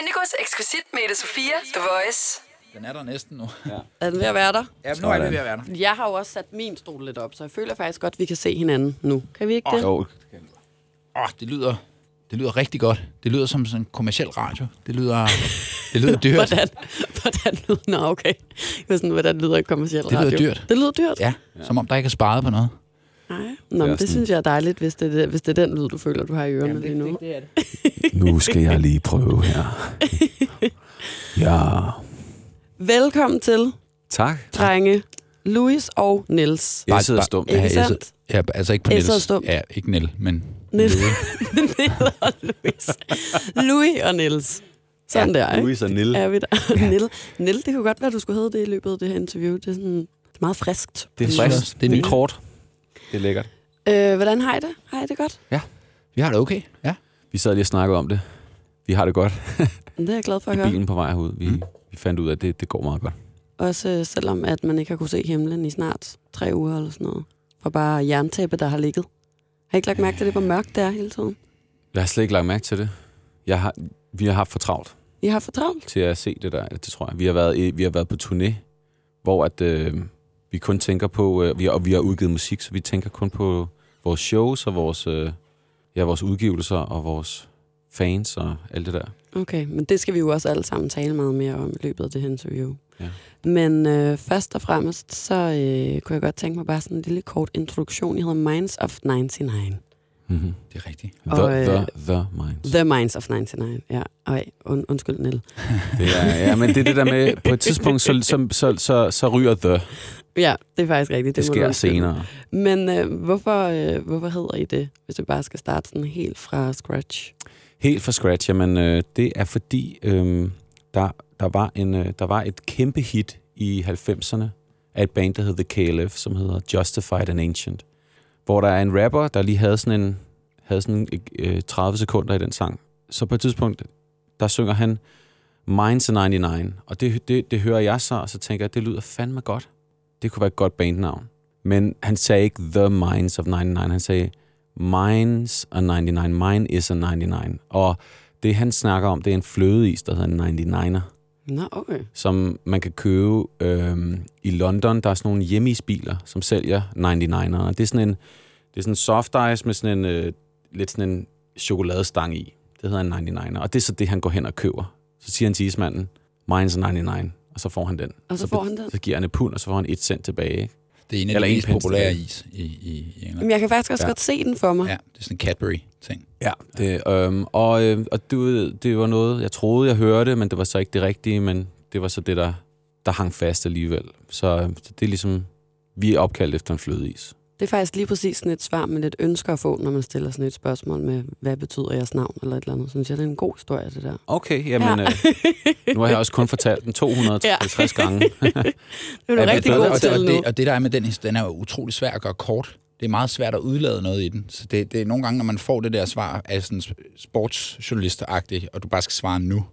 Indicos eksklusivt med Ida Sofia, The Voice. Den er der næsten nu. Er den ved at være der? Ja, nu er vi ved at være der. Jeg har jo også sat min stol lidt op, så jeg føler faktisk godt, at vi kan se hinanden nu. Kan vi ikke det? Jo, Åh, oh, det lyder, det lyder rigtig godt. Det lyder som sådan en kommersiel radio. Det lyder, det lyder dyrt. Hvordan, hvordan lyder Nå, okay. Det er sådan, hvordan lyder en kommersiel Det lyder radio? dyrt. Det lyder dyrt? Ja, som om der ikke er sparet på noget. Nej. Nå, men det sådan- synes jeg er dejligt, hvis det, er det- hvis det er den lyd, du føler, du har i ørerne lige nu. det er det. nu skal jeg lige prøve her. Ja. Velkommen til, Tak. drenge, Louis og Niels. Jeg sidder stumt. Ikke jeg sandt? Ja, altså ikke på sidder stum. Ja, ikke Nel, men... Niels og Louis. Louis og Niels. Sådan der, ikke? Louis og Nil. Er vi der? Nil. Nil, det kunne godt være, du skulle hedde det i løbet af det her interview. Det er sådan meget friskt. Det er synes jeg frisk. også. Det er nyt. Det er lækkert. Øh, hvordan har I det? Har I det godt? Vi har det okay. Ja. Vi sad lige og snakkede om det. Vi har det godt Det er jeg glad for at i høre. bilen på vej herud. Vi, Mm. vi fandt ud af, at det, det går meget godt. Også øh, selvom, at man ikke har kunne se himlen i snart tre uger eller sådan noget. For bare jerntæppe, der har ligget. Har I ikke lagt mærke til det, hvor mørkt det er hele tiden? Jeg har slet ikke lagt mærke til det. Jeg har, vi har haft for travlt I har for travlt. til at se det der. Det tror jeg. Vi har været, i- vi har været på turné, hvor at, øh, vi kun tænker på... Øh, vi har, og vi har udgivet musik, så vi tænker kun på vores shows og vores, øh, ja, vores udgivelser og vores fans og alt det der. Okay, men det skal vi jo også alle sammen tale meget mere om i løbet af det her interview. Ja. Men øh, først og fremmest, så øh, kunne jeg godt tænke mig bare sådan en lille kort introduktion. I hedder Minds of 99. Mm-hmm. Det er rigtigt. The, Og, øh, the, the Minds. The Minds of 99, ja. Ej, und, undskyld, Nell. Det er, ja, men det er det der med, på et tidspunkt, så, så, så, så, så ryger the. Ja, det er faktisk rigtigt. Det må du sker senere. Men øh, hvorfor, øh, hvorfor hedder I det, hvis vi bare skal starte sådan helt fra scratch? Helt fra scratch, jamen øh, det er fordi, øh, der, der, var en, øh, der var et kæmpe hit i 90'erne af et band, der hed The KLF, som hedder Justified and Ancient. Hvor der er en rapper, der lige havde sådan en havde sådan øh, 30 sekunder i den sang. Så på et tidspunkt, der synger han Minds of 99, og det, det, det hører jeg så, og så tænker jeg, det lyder fandme godt. Det kunne være et godt bandnavn. Men han sagde ikke The Minds of 99, han sagde Minds of 99, Mine is a 99. Og det han snakker om, det er en flødeis, der hedder en 99'er, Nå, okay. som man kan købe øhm, i London. Der er sådan nogle hjemmeisbiler, som sælger 99'ere. Det er sådan en, det er sådan en soft ice med sådan en, øh, lidt sådan en chokoladestang i. Det hedder en 99'er. Og det er så det, han går hen og køber. Så siger han til ismanden, mine's a 99, og så får han den. Og så får han den? Så giver han et pund, og så får han et cent tilbage. Ikke? Det er en af Eller de mest populære is i, i, i England. Men jeg kan faktisk også Ja. godt se den for mig. Ja, det er sådan en Cadbury-ting. Ja, det, øhm, og, øh, og det, var- det var noget, jeg troede, jeg hørte, men det var så ikke det rigtige, men det var så det, der, der hang fast alligevel. Så, øh, så det er ligesom, vi er opkaldt efter en flødeis. Det er faktisk lige præcis sådan et svar, man lidt ønsker at få, når man stiller sådan et spørgsmål med, hvad betyder jeres navn, eller et eller andet. Synes jeg, det er en god historie, det der. Okay, jamen, Ja. øh, nu har jeg også kun fortalt den 250 ja. gange. Det er du Ja, rigtig god og, til og, nu. det, og det der er med den, his- den er jo utrolig svær at gøre kort. Det er meget svært at udlade noget i den. Så det, det er nogle gange, når man får det der svar af sådan sportsjournalist og du bare skal svare nu,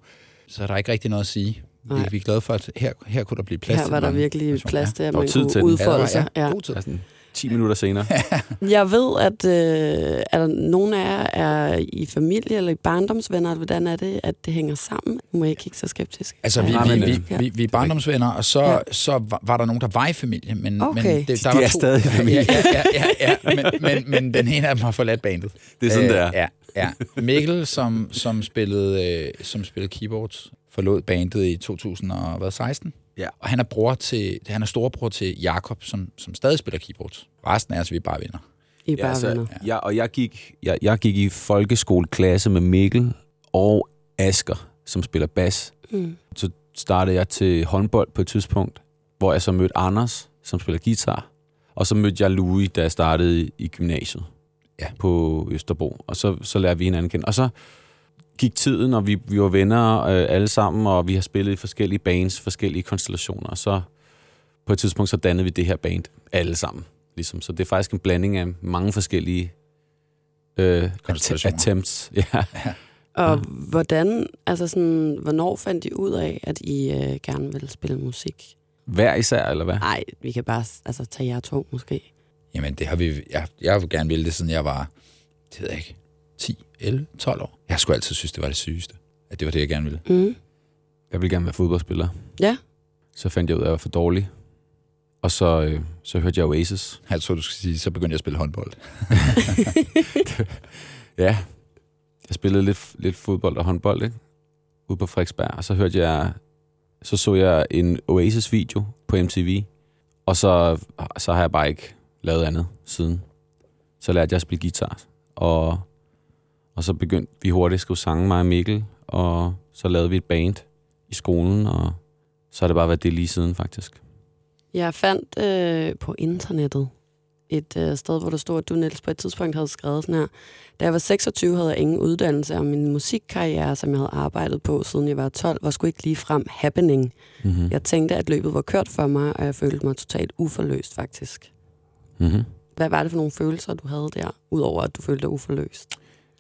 så er der ikke rigtig noget at sige. Vi, Nej. vi er glade for, at her, her kunne der blive plads Her til var der virkelig plads til, at Der var man kunne til den. udfolde Ja, sig. ja, Ja. god tid. Altså, 10 minutter senere. Jeg ved, at øh, er der nogen af jer er i familie eller i barndomsvenner, hvordan er det, at det hænger sammen? Nu må jeg kigge så skeptisk. Altså, vi, Nej, vi, vi, øh, vi, vi er barndomsvenner, og så, Ja. ja. så var, der nogen, der var i familie. Men, Okay. men det, der De var er stadig i familie. Ja, ja, ja, ja, ja. Men, men, men den ene af dem har forladt bandet. Det er sådan, det er. Ja, ja. Mikkel, som, som, spillede, øh, som spillede keyboards, forlod bandet i 2016. Ja. Og han er, bror til, han er storebror til Jakob, som, som stadig spiller keyboards. Resten af os, vi er bare venner. I er Ja, bare altså, venner. jeg, og jeg gik, jeg, jeg gik i folkeskoleklasse med Mikkel og Asker, som spiller bas. Mm. Så startede jeg til håndbold på et tidspunkt, hvor jeg så mødte Anders, som spiller guitar. Og så mødte jeg Louis, da jeg startede i, i gymnasiet Ja. på Østerbro. Og så, så lærte vi hinanden kende. Og så gik tiden, og vi, vi var venner øh, alle sammen, og vi har spillet i forskellige bands, forskellige konstellationer. Og så på et tidspunkt, så dannede vi det her band alle sammen. Ligesom. Så det er faktisk en blanding af mange forskellige øh, Konstellationer. attempts. Ja. Og hvordan, altså sådan, hvornår fandt I ud af, at I øh, gerne ville spille musik? Hver især, eller hvad? Nej, vi kan bare altså, tage jer to måske. Jamen, det har vi... Jeg, jeg har gerne ville det, siden jeg var, det ved jeg ikke, 10, 11, 12 år. Jeg skulle altid synes, det var det sygeste. at det var det, jeg gerne ville. Mm. Jeg ville gerne være fodboldspiller. Ja. Så fandt jeg ud af, at jeg var for dårlig. Og så, øh, så hørte jeg Oasis. Jeg tror, du skal sige, så begyndte jeg at spille håndbold. Ja, jeg spillede lidt, lidt fodbold og håndbold, ikke? Ude på Frederiksberg. Og så hørte jeg, så så jeg en Oasis-video på MTV. Og så, så har jeg bare ikke lavet andet siden. Så lærte jeg at spille guitar. Og, og så begyndte vi hurtigt at skrive sange, mig og Mikkel. Og så lavede vi et band i skolen, og så har det bare været det lige siden, faktisk. Jeg fandt øh, på internettet et øh, sted, hvor der stod, at du, Niels, på et tidspunkt havde skrevet sådan her. Da jeg var 26, havde jeg ingen uddannelse, og min musikkarriere, som jeg havde arbejdet på, siden jeg var 12, var sgu ikke lige frem happening. Mm-hmm. Jeg tænkte, at løbet var kørt for mig, og jeg følte mig totalt uforløst, faktisk. Mm-hmm. Hvad var det for nogle følelser, du havde der, udover at du følte dig uforløst?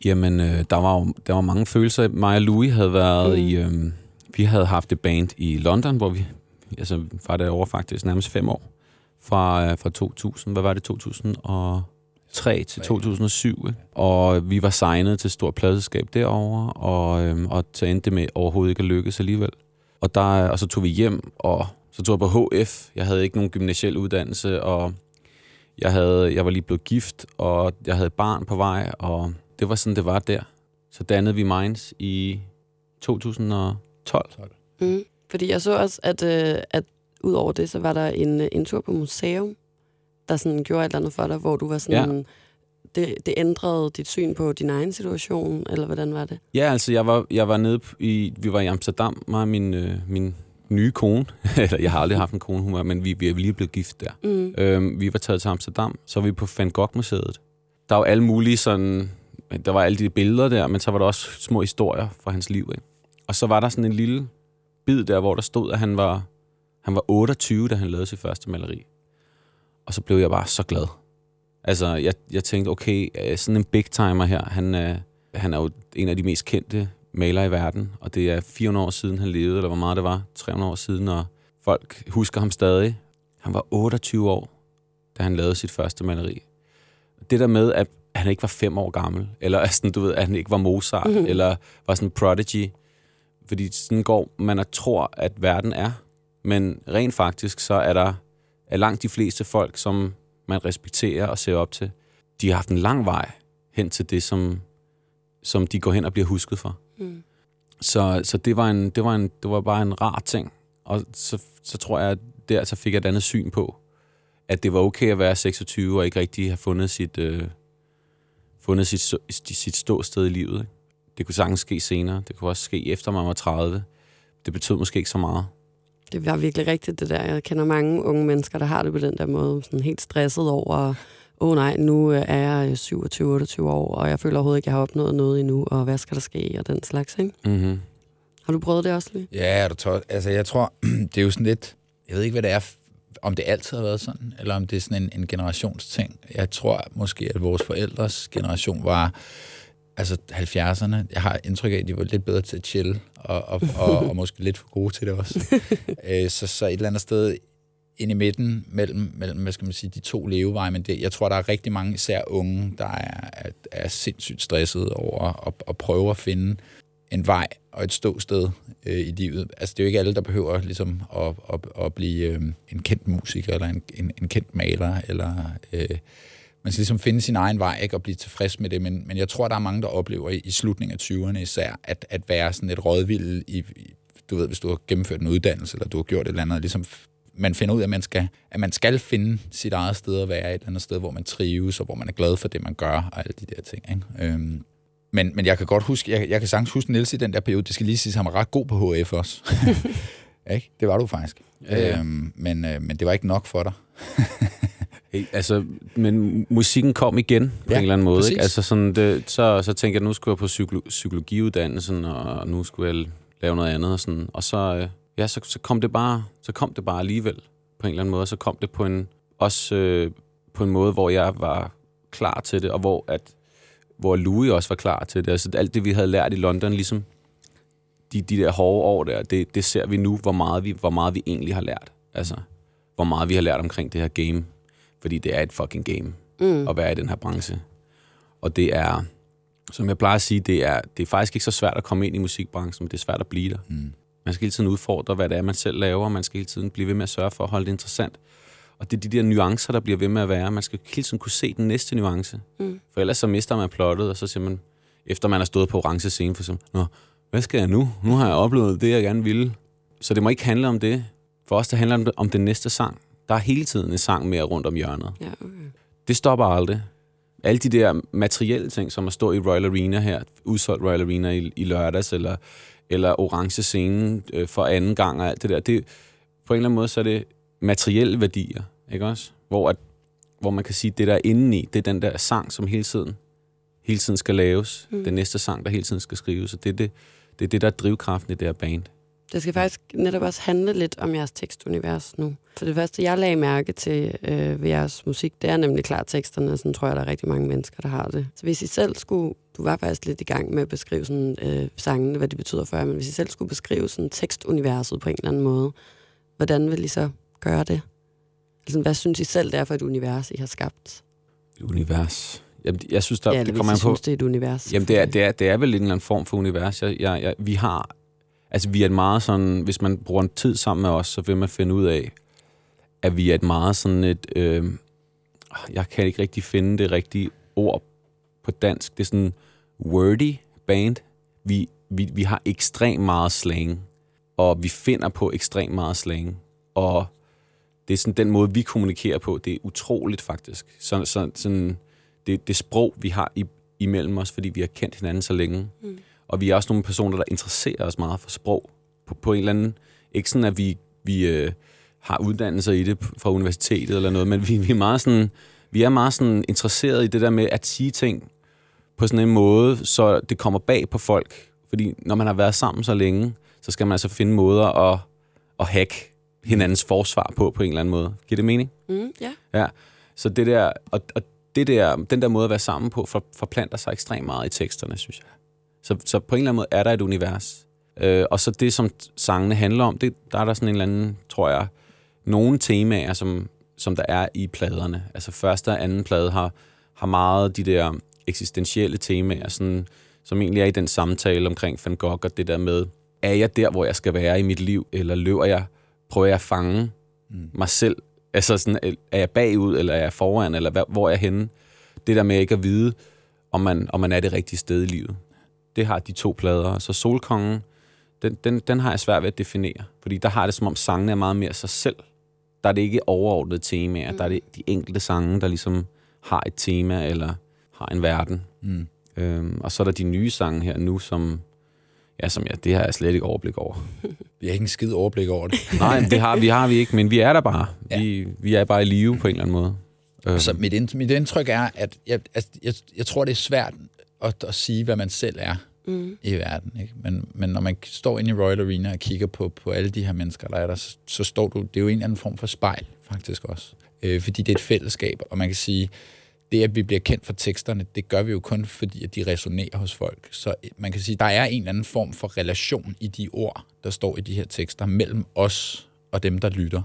Jamen, øh, der, var jo, der var mange følelser. Mig og Louis havde været Mm. i... Øh, vi havde haft et band i London, hvor vi... Altså, var det over faktisk nærmest fem år. Fra, øh, fra 2000, hvad var det, 2003 til 2007. Ikke? Og vi var signet til et stort pladselskab derovre, og, øh, og så endte det med overhovedet ikke at lykkes alligevel. Og, der, og så tog vi hjem, og så tog jeg på HF. Jeg havde ikke nogen gymnasiel uddannelse, og jeg, havde, jeg var lige blevet gift, og jeg havde et barn på vej, og det var sådan, det var der. Så dannede vi Minds i 2012. Mm. Fordi jeg så også, at, øh, at ud over det, så var der en, en tur på museum, der sådan gjorde et eller andet for dig, hvor du var sådan... Ja. Det, det ændrede dit syn på din egen situation, eller hvordan var det? Ja, altså jeg var, jeg var nede i, vi var i Amsterdam, mig og min, øh, min nye kone, eller jeg har aldrig haft en kone, hun var, men vi, vi er lige blevet gift der. Mm. Øhm, vi var taget til Amsterdam, så var vi på Van Gogh-museet. Der var alle mulige sådan, der var alle de billeder der, men så var der også små historier fra hans liv. Ikke? Og så var der sådan en lille bid der, hvor der stod, at han var, han var 28, da han lavede sit første maleri. Og så blev jeg bare så glad. Altså, jeg, jeg tænkte, okay, øh, sådan en big timer her, han, øh, han er jo en af de mest kendte malere i verden, og det er 400 år siden, han levede, eller hvor meget det var, 300 år siden, og folk husker ham stadig. Han var 28 år, da han lavede sit første maleri. Det der med, at han ikke var fem år gammel, eller sådan, du ved, at han ikke var Mozart, Mhm. mm-hmm. eller var sådan en prodigy, fordi sådan går man og tror, at verden er. Men rent faktisk, så er der er langt de fleste folk, som man respekterer og ser op til, de har haft en lang vej hen til det, som, som de går hen og bliver husket for. Mm. Så, så det, var en, det, var en, det var bare en rar ting. Og så, så tror jeg, at der så fik jeg et andet syn på, at det var okay at være 26 og ikke rigtig have fundet sit, øh, fundet sit, stå- sit ståsted i livet. Ikke? Det kunne sagtens ske senere. Det kunne også ske efter man var 30. Det betød måske ikke så meget. Det var virkelig rigtigt, det der. Jeg kender mange unge mennesker, der har det på den der måde, sådan helt stresset over, åh oh, nej, nu øh, er jeg 27-28 år, og jeg føler overhovedet ikke, at jeg har opnået noget endnu, og hvad skal der ske, og den slags, ikke? Mm-hmm. Har du prøvet det også, Lee? Ja, er du tør. Altså, jeg tror, det er jo sådan lidt... Jeg ved ikke, hvad det er, om det altid har været sådan, eller om det er sådan en, en generationsting. Jeg tror måske, at vores forældres generation var... Altså 70'erne, jeg har indtryk af, at de var lidt bedre til at chille, og, og, og, og måske lidt for gode til det også. Øh, så, så et eller andet sted ind i midten mellem, mellem hvad skal man sige, de to leveveje, men det, jeg tror, der er rigtig mange, især unge, der er, er, er sindssygt stresset over at, at prøve at finde en vej og et ståsted øh, i livet. Altså, det er jo ikke alle, der behøver ligesom, at, at, at blive øh, en kendt musiker, eller en, en, en kendt maler, eller... Øh, man skal ligesom finde sin egen vej, ikke, og blive tilfreds med det, men, men jeg tror, der er mange, der oplever i, i slutningen af 20'erne især, at, at være sådan et rådvild i, du ved, hvis du har gennemført en uddannelse, eller du har gjort et eller andet, ligesom man finder ud af, at man skal, at man skal finde sit eget sted at være et eller andet sted, hvor man trives, og hvor man er glad for det, man gør, og alle de der ting. Ikke? Øhm, men, men jeg kan godt huske, jeg, jeg kan sagtens huske Niels i den der periode, det skal lige siges, han var ret god på HF også. ikke? Det var du faktisk. Ja, ja. Øhm, men, øh, men det var ikke nok for dig. Hey, altså, men musikken kom igen på Ja, en eller anden måde. præcis. Ikke? Altså sådan, det, så, så tænkte jeg, at nu skulle jeg på psykolo- psykologiuddannelsen, og nu skulle jeg lave noget andet. Og, sådan. og så, øh, ja, så, så, kom det bare, så kom det bare alligevel på en eller anden måde. Så kom det på en, også øh, på en måde, hvor jeg var klar til det, og hvor, at, hvor Louis også var klar til det. Altså alt det, vi havde lært i London, ligesom de, de der hårde år der, det, det ser vi nu, hvor meget vi, hvor meget vi egentlig har lært. Altså, hvor meget vi har lært omkring det her game. Fordi det er et fucking game Mm. at være i den her branche. Og det er, som jeg plejer at sige, det er, det er faktisk ikke så svært at komme ind i musikbranchen, men det er svært at blive der. Mm. Man skal hele tiden udfordre, hvad det er, man selv laver. Man skal hele tiden blive ved med at sørge for at holde det interessant. Og det er de der nuancer, der bliver ved med at være. Man skal hele tiden kunne se den næste nuance. Mm. For ellers så mister man plottet, og så siger man, efter man har stået på orange scene for eksempel, Nå, hvad skal jeg nu? Nu har jeg oplevet det, jeg gerne ville. Så det må ikke handle om det. For os, det handler om, det, om den næste sang. Der er hele tiden en sang mere rundt om hjørnet. Ja, okay. Det stopper aldrig. Alle de der materielle ting, som at stå i Royal Arena her, udsolgt Royal Arena i, i lørdags, eller, eller orange scenen øh, for anden gang og alt det der, det, på en eller anden måde, så er det materielle værdier, ikke også? Hvor, at, hvor man kan sige, at det der er indeni, det er den der sang, som hele tiden, hele tiden skal laves. Mm. Den næste sang, der hele tiden skal skrives. Og det er det, det, er det der er drivkraften i det her band. Det skal faktisk netop også handle lidt om jeres tekstunivers nu. For det første, jeg lagde mærke til øh, ved jeres musik, det er nemlig klart teksterne, og sådan tror jeg, der er rigtig mange mennesker, der har det. Så hvis I selv skulle, du var faktisk lidt i gang med at beskrive sådan, øh, sangene, hvad de betyder for jer, men hvis I selv skulle beskrive sådan tekstuniverset på en eller anden måde, hvordan vil I så gøre det? Altså, hvad synes I selv, det er for et univers, I har skabt? Univers. Jamen, jeg synes, der, ja, det kommer an på... synes, det er et univers. Jamen, det er, det, er, det er vel en eller anden form for univers. Jeg, jeg, jeg, vi har... Altså, vi er et meget sådan... Hvis man bruger en tid sammen med os, så vil man finde ud af, at vi er et meget sådan et... Øh, jeg kan ikke rigtig finde det rigtige ord på dansk. Det er sådan wordy band. Vi, vi, vi har ekstremt meget slang, og vi finder på ekstremt meget slang. Og det er sådan den måde, vi kommunikerer på. Det er utroligt, faktisk. Så, så, sådan, det, det sprog, vi har i, imellem os, fordi vi har kendt hinanden så længe. Mm. Og vi er også nogle personer, der interesserer os meget for sprog. På, på en eller anden... Ikke sådan, at vi, vi øh, har uddannelser i det fra universitetet eller noget, men vi, vi er meget sådan... Vi er meget sådan interesseret i det der med at sige ting på sådan en måde, så det kommer bag på folk. Fordi når man har været sammen så længe, så skal man altså finde måder at, at hacke hinandens forsvar på, på en eller anden måde. Giver det mening? Mm, ja. Ja. Så det der, og, og det der, den der måde at være sammen på, for, forplanter sig ekstremt meget i teksterne, synes jeg. Så, så på en eller anden måde er der et univers. Øh, og så det, som sangene handler om, det, der er der sådan en eller anden, tror jeg, nogle temaer, som, som der er i pladerne. Altså første og anden plade har, har meget de der eksistentielle temaer, sådan, som egentlig er i den samtale omkring Van Gogh, og det der med, er jeg der, hvor jeg skal være i mit liv, eller løber jeg, prøver jeg at fange mm. mig selv? Altså sådan, er jeg bagud, eller er jeg foran, eller hvor er jeg henne? Det der med ikke at vide, om man, om man er det rigtige sted i livet. Det har de to plader. Så Solkongen, den, den, den har jeg svært ved at definere, fordi der har det som om sangene er meget mere sig selv. Der er det ikke overordnede temaer, mm. der er det de enkelte sange, der ligesom har et tema, eller har en verden. Mm. Øhm, og så er der de nye sange her nu, som, ja, som jeg, det har jeg slet ikke overblik over. Vi har ikke en skid overblik over det. Nej, det har vi, har vi ikke, men vi er der bare. Ja. Vi, vi er bare i live på en eller anden måde. Øhm. Så mit, ind, mit indtryk er, at jeg, altså, jeg, jeg tror, det er svært at, at sige, hvad man selv er mm. i verden. Ikke? Men, men når man står inde i Royal Arena og kigger på, på alle de her mennesker, der er der, så, så står du, det er jo en eller anden form for spejl, faktisk også. Øh, fordi det er et fællesskab, og man kan sige, det, at vi bliver kendt for teksterne, det gør vi jo kun, fordi at de resonerer hos folk. Så øh, man kan sige, der er en eller anden form for relation i de ord, der står i de her tekster, mellem os og dem, der lytter.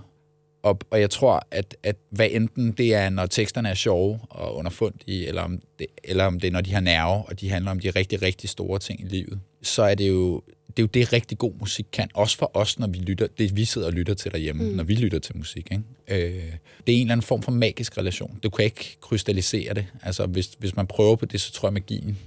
Og, og jeg tror, at, at hvad enten det er, når teksterne er sjove og underfundige, eller om, det, eller om det er, når de har nerve, og de handler om de rigtig, rigtig store ting i livet, så er det jo det, er jo det rigtig god musik kan. Også for os, når vi lytter, det vi sidder og lytter til derhjemme, mm. når vi lytter til musik. Ikke? Øh, det er en eller anden form for magisk relation. Du kan ikke krystallisere det. Altså, hvis, hvis man prøver på det, så tror jeg, magien,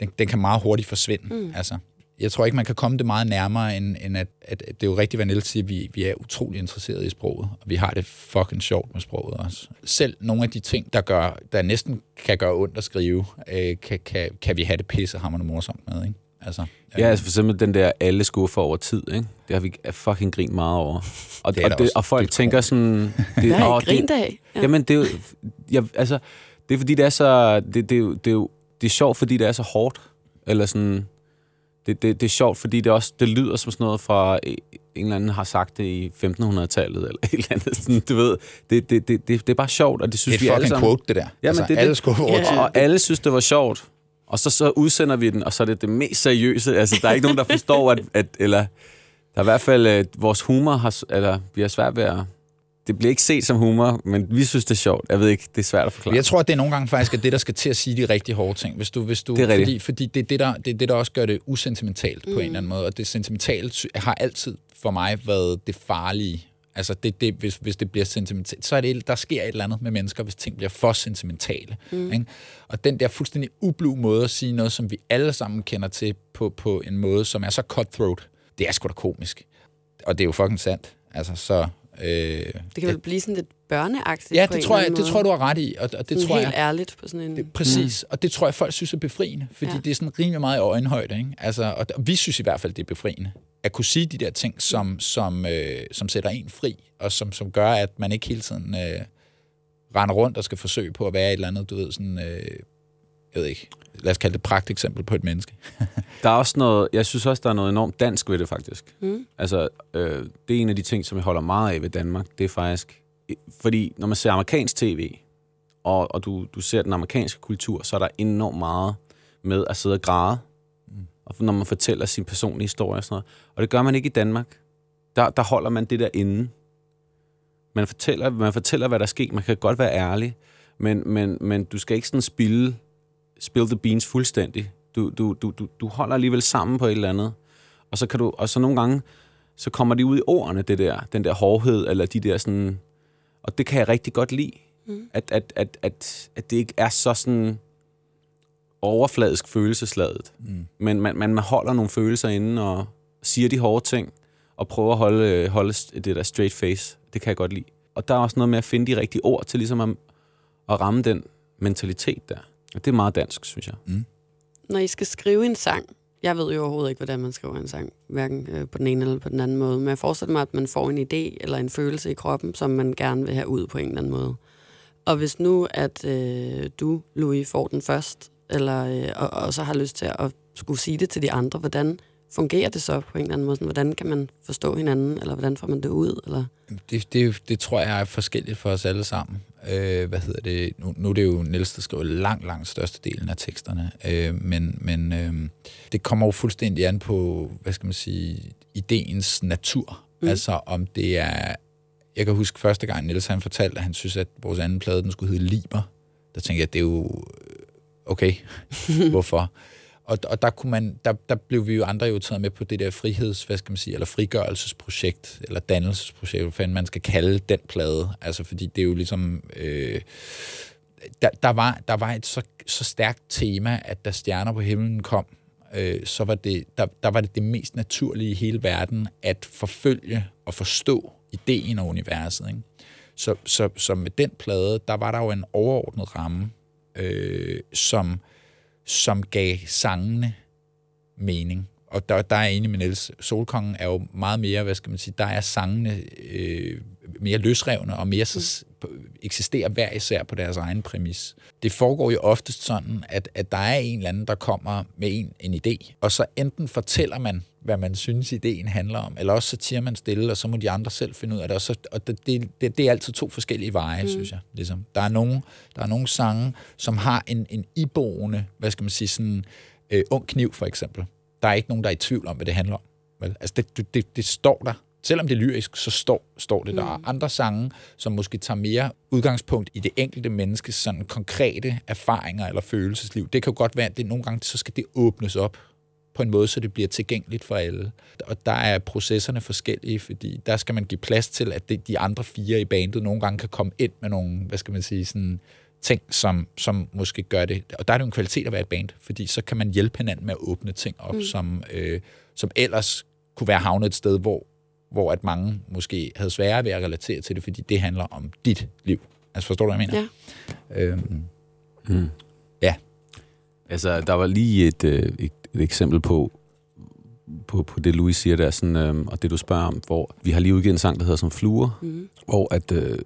den, den kan meget hurtigt forsvinde. Mm. Altså, jeg tror ikke, man kan komme det meget nærmere, end, end at, at, at det er jo rigtigt, hvad Niels siger, vi, vi er utrolig interesserede i sproget, og vi har det fucking sjovt med sproget også. Selv nogle af de ting, der, gør, der næsten kan gøre ondt at skrive, øh, kan, kan, kan vi have det pisse hammerende morsomt med, ikke? Altså, ja, altså for eksempel den der alle skuffer over tid, ikke? Det har vi fucking grint meget over. Og, det og, det, og folk det tænker sådan... Det, Hvad er grint af? Ja. Jamen, det er jo... Jeg, altså, det er fordi, det er så... Det, det, det, er jo, det, er jo, det er sjovt, fordi det er så hårdt. Eller sådan... Det, det, det er sjovt, fordi det også det lyder som sådan noget fra en eller anden har sagt det i 1500-tallet, eller et eller andet. Sådan, du ved, det, det, det, det, det er bare sjovt, og det synes det er vi alle sammen... quote, det der. Jamen, altså, det, alle det, skuffer over ja. Og alle synes, det var sjovt. Og så, så udsender vi den, og så er det det mest seriøse. Altså, der er ikke nogen, der forstår, at, at eller der er i hvert fald, at vores humor har, eller vi har svært ved at, det bliver ikke set som humor, men vi synes, det er sjovt. Jeg ved ikke, det er svært at forklare. Jeg tror, at det er nogle gange faktisk er det, der skal til at sige de rigtig hårde ting. Hvis du, hvis du, Det er fordi, fordi det er det, der, det er det, der også gør det usentimentalt mm. på en eller anden måde. Og det sentimentale har altid for mig været det farlige. Altså, det, det, hvis, hvis det bliver sentimentalt, så er det, der sker et eller andet med mennesker, hvis ting bliver for sentimentale. Mm. Ikke? Og den der fuldstændig ublu måde at sige noget, som vi alle sammen kender til på, på en måde, som er så cutthroat, det er sgu da komisk. Og det er jo fucking sandt. Altså, så... Øh, Det kan vel blive sådan lidt børneagtigt Ja, det tror, jeg, det tror jeg, du har ret i, og, og det Sådan tror helt jeg... ærligt på sådan en... Det, præcis, mm. og det tror jeg, folk synes er befriende, fordi ja. det er sådan rimelig meget i øjenhøjde. Ikke? Altså, og, og vi synes i hvert fald, det er befriende. At kunne sige de der ting, som, som, øh, som sætter en fri, og som, som gør, at man ikke hele tiden øh, render rundt og skal forsøge på at være et eller andet, du ved, sådan, øh, jeg ved ikke, lad os kalde det pragt eksempel på et menneske. Der er også noget, jeg synes også, der er noget enormt dansk ved det, faktisk. Mm. Altså, øh, det er en af de ting, som jeg holder meget af ved Danmark. Det er faktisk... Fordi når man ser amerikansk tv, og, og du, du ser den amerikanske kultur, så er der enormt meget med at sidde og græde. Og når man fortæller sin personlige historie og sådan noget. Og det gør man ikke i Danmark. Der, der holder man det der inde. Man fortæller, man fortæller, hvad der sker. Man kan godt være ærlig, men, men, men du skal ikke sådan spille, spille the beans fuldstændig. Du, du, du, du, du holder alligevel sammen på et eller andet. Og så kan du, og så nogle gange, så kommer de ud i ordene, det der, den der hårdhed, eller de der sådan, og det kan jeg rigtig godt lide. Mm. At, at, at, at, at det ikke er så sådan overfladisk følelsesladet. Mm. Men man, man holder nogle følelser inde, og siger de hårde ting, og prøver at holde, holde det der straight face. Det kan jeg godt lide. Og der er også noget med at finde de rigtige ord til ligesom at, at ramme den mentalitet der. Og det er meget dansk, synes jeg. Mm. Når I skal skrive en sang, jeg ved jo overhovedet ikke, hvordan man skriver en sang, hverken øh, på den ene eller på den anden måde, men jeg forestiller mig, at man får en idé eller en følelse i kroppen, som man gerne vil have ud på en eller anden måde. Og hvis nu, at øh, du, Louis, får den først, eller, øh, og, og så har lyst til at skulle sige det til de andre, hvordan fungerer det så på en eller anden måde? Sådan, hvordan kan man forstå hinanden, eller hvordan får man det ud? Eller? Det, det, det tror jeg er forskelligt for os alle sammen. Øh, hvad hedder det? Nu, nu er det jo Niels, der skriver langt, langt størstedelen af teksterne. Øh, men men øh, det kommer jo fuldstændig an på, hvad skal man sige, ideens natur. Mm. Altså om det er... Jeg kan huske første gang, Niels han fortalte, at han synes, at vores anden plade, den skulle hedde Liber. Der tænkte jeg, det er jo... Okay, hvorfor? Og, og der, kunne man, der, der blev vi jo andre jo taget med på det der friheds, hvad skal man sige, eller frigørelsesprojekt, eller dannelsesprojekt, hvad fanden man skal kalde den plade. Altså, fordi det er jo ligesom... Øh, der, der, var, der var et så, så stærkt tema, at da Stjerner på himlen kom, øh, så var det, der, der var det det mest naturlige i hele verden, at forfølge og forstå ideen og universet. Ikke? Så, så, så med den plade, der var der jo en overordnet ramme, øh, som som gav sangene mening. Og der, der er jeg enig med Niels. Solkongen er jo meget mere, hvad skal man sige, der er sangene øh, mere løsrevne og mere så, eksisterer hver især på deres egen præmis. Det foregår jo oftest sådan, at, at der er en eller anden, der kommer med en, en idé, og så enten fortæller man, hvad man synes, ideen handler om, eller også så tiger man stille, og så må de andre selv finde ud af det. Og, så, og det, det, det er altid to forskellige veje, mm. synes jeg. Ligesom. Der, er nogle, der er nogle sange, som har en, en iboende, hvad skal man sige, sådan øh, ung kniv for eksempel. Der er ikke nogen, der er i tvivl om, hvad det handler om. Vel? Altså det, det, det, det står der. Selvom det er lyrisk, så står, står det. Mm. Der er andre sange, som måske tager mere udgangspunkt i det enkelte menneskes sådan konkrete erfaringer eller følelsesliv. Det kan jo godt være, at det nogle gange så skal det åbnes op på en måde, så det bliver tilgængeligt for alle. Og der er processerne forskellige, fordi der skal man give plads til, at de andre fire i bandet nogle gange kan komme ind med nogle, hvad skal man sige, sådan ting, som, som måske gør det. Og der er det jo en kvalitet at være et band, fordi så kan man hjælpe hinanden med at åbne ting op, mm. som, øh, som ellers kunne være havnet et sted, hvor, hvor at mange måske havde sværere ved at relatere til det, fordi det handler om dit liv. Altså forstår du, hvad jeg mener? Ja. Øhm, Mm. Ja. Altså, der var lige et, øh, et, et eksempel på, på, på det, Louis siger der, sådan, øh, og det, du spørger om, hvor vi har lige udgivet en sang, der hedder som Fluer, Mm. hvor at, øh,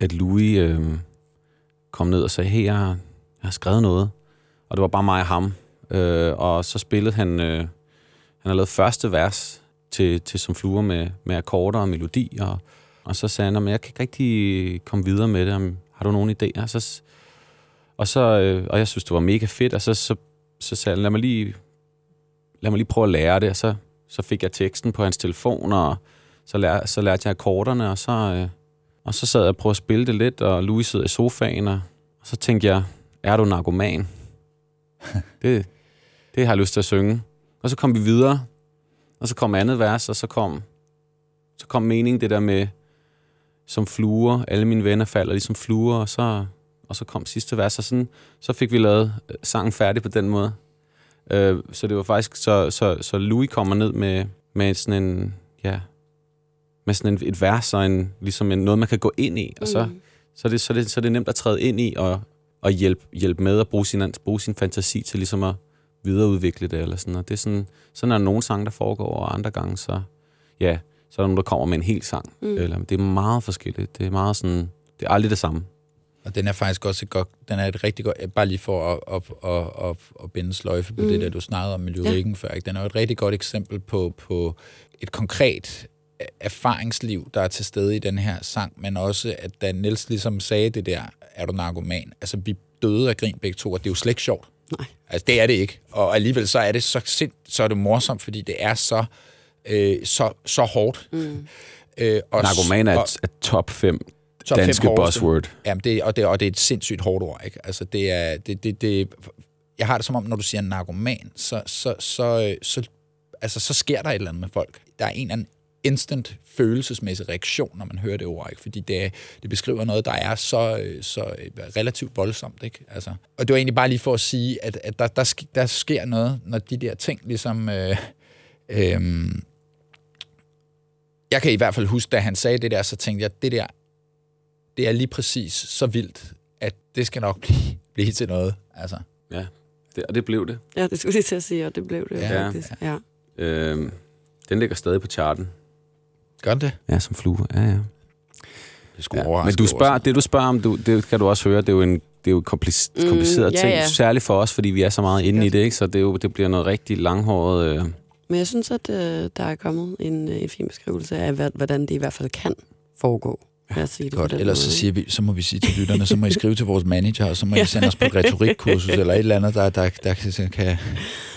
at Louis øh, kom ned og sagde, hey, jeg, har- jeg har skrevet noget. Og det var bare mig og ham. Øh, og så spillede han, øh, han har lavet første vers til, til som fluer med, med akkorder og melodi, og, og så sagde han, at jeg kan ikke rigtig komme videre med det, om, har du nogen idéer? Så, s- og, så, øh, og jeg synes, det var mega fedt, og så, så, så sagde han, lad mig lige, lad mig lige prøve at lære det, og så, så fik jeg teksten på hans telefon, og så, lær, så lærte jeg akkorderne, og så, øh, Og så sad jeg og prøvede at spille det lidt, og Louis sidder i sofaen, og, og så tænkte jeg, er du narkoman? det, det har jeg lyst til at synge. Og så kom vi videre, og så kom andet vers, og så kom, så kom meningen det der med, som fluer, alle mine venner falder ligesom fluer, og så, og så kom sidste vers, og sådan, så fik vi lavet øh, sangen færdig på den måde. Øh, så det var faktisk, så, så, så Louis kommer ned med, med sådan en, ja, med sådan en, et vers og en, ligesom en, noget, man kan gå ind i, og så, Mm. så, er det, så, er det, så er det nemt at træde ind i og, og hjælpe, hjælpe med at bruge sin, bruge sin fantasi til ligesom at videreudvikle det, eller sådan, og det er sådan, sådan er der nogle sange, der foregår, og andre gange, så, ja, så er der nogen, der kommer med en hel sang, Mm. eller, det er meget forskelligt, det er meget sådan, det er aldrig det samme. Og den er faktisk også et godt, den er et rigtig godt, bare lige for at, at, at, at, at binde sløjfe på mm. Mm. det der, du snakkede om med lyrikken ja. før. Ikke? Den er jo et rigtig godt eksempel på, på et konkret erfaringsliv, der er til stede i den her sang, men også, at da Niels ligesom sagde det der, er du narkoman? Altså, vi døde af grin begge to, og det er jo slet ikke sjovt. Nej. Altså, det er det ikke. Og alligevel så er det så sind, så er det morsomt, fordi det er så, øh, så, så hårdt. Mm. Øh, og, Narkoman er og- top 5 top fem danske hårdeste. buzzword. Jamen, det, og, det, og det er et sindssygt hårdt ord, ikke? Altså, det er... Det, det, det, jeg har det som om, når du siger narkoman, så, så, så, øh, så, altså, så sker der et eller andet med folk. Der er en eller anden instant følelsesmæssig reaktion, når man hører det ord, ikke? Fordi det, det beskriver noget, der er så, øh, så øh, relativt voldsomt, ikke? Altså, og det var egentlig bare lige for at sige, at, at der, der, sk- der sker noget, når de der ting ligesom... Øh, øh, jeg kan i hvert fald huske, da han sagde det der, så tænkte jeg, det der, det er lige præcis så vildt, at det skal nok blive, blive til noget. Altså, Ja, det, og det blev det. Ja, det skulle jeg til at sige, og det blev det Ja, faktisk. Ja. Øhm, den ligger stadig på charten. Gør det? Ja, som flue. Ja, ja. Det skulle ja. Men du spørger, det du spørger om, du, det kan du også høre, det er jo en det er jo komplis, Mm, kompliceret ja, ting, ja. særligt for os, fordi vi er så meget inde i det, ikke? så det, er jo, det bliver noget rigtig langhåret. Øh. Men jeg synes, at øh, der er kommet en, øh, en fin beskrivelse af, hvad, hvordan det i hvert fald kan foregå. Lad os sige det Godt, ellers måde, så, siger vi, så må vi sige til lytterne, så må I skrive til vores manager, og så må I sende os på et retorikkursus, eller et eller andet, der, der, der, kan... kan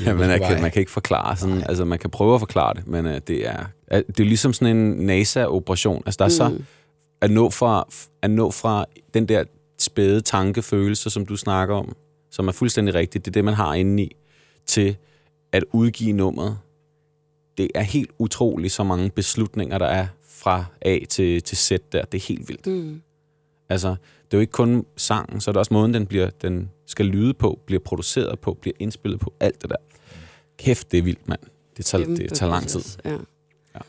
Ja, men man kan, man kan ikke forklare sådan, altså man kan prøve at forklare det, men øh, det er at det er ligesom sådan en NASA-operation. Altså der er så Mm. at nå fra at nå fra den der spæde tankefølelse, som du snakker om, som er fuldstændig rigtigt, det er det man har inde i, til at udgive nummeret. Det er helt utroligt så mange beslutninger der er fra A til til Z der. Det er helt vildt. Mm. Altså, det er jo ikke kun sangen, så er det også måden, den, bliver, den skal lyde på, bliver produceret på, bliver indspillet på, alt det der. Kæft, det er vildt, mand. Det tager, det Kæmpe tager lang tid. Ja. Ja.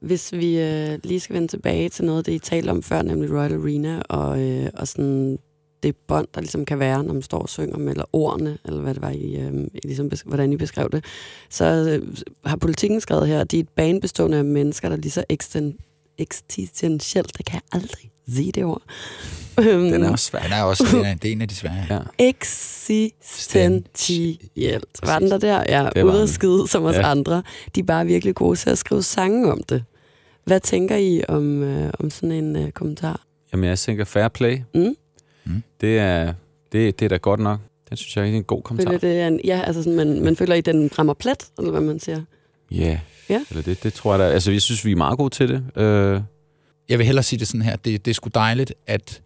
Hvis vi øh, lige skal vende tilbage til noget, det I talte om før, nemlig Royal Arena, og, øh, og sådan det bånd, der ligesom kan være, når man står og synger med, eller ordene, eller hvad det var, I, øh, I ligesom, besk- hvordan I beskrev det, så øh, har politikken skrevet her, at de er et bane bestående af mennesker, der er lige så eksten, eksistentielt, det kan jeg aldrig sige det ord. Øhm, Den er også svær. Han er også det er, det er en af de svære. Ja. eksistentielt. Var den der der? Ja, ude at den. skide som os Ja. andre. De er bare virkelig gode til at skrive sange om det. Hvad tænker I om, øh, om sådan en øh, kommentar? Jamen, jeg tænker fair play. Mm? Mm. Det, er, det, det er da godt nok. Den synes jeg er en god kommentar. Føler det er en, ja, altså sådan, man, man føler, at den rammer plet, eller hvad man siger. Ja. Ja. Eller det, det tror jeg da. Altså, jeg synes, vi er meget gode til det. Øh, Jeg vil hellere sige det sådan her. Det, det er sgu dejligt, at,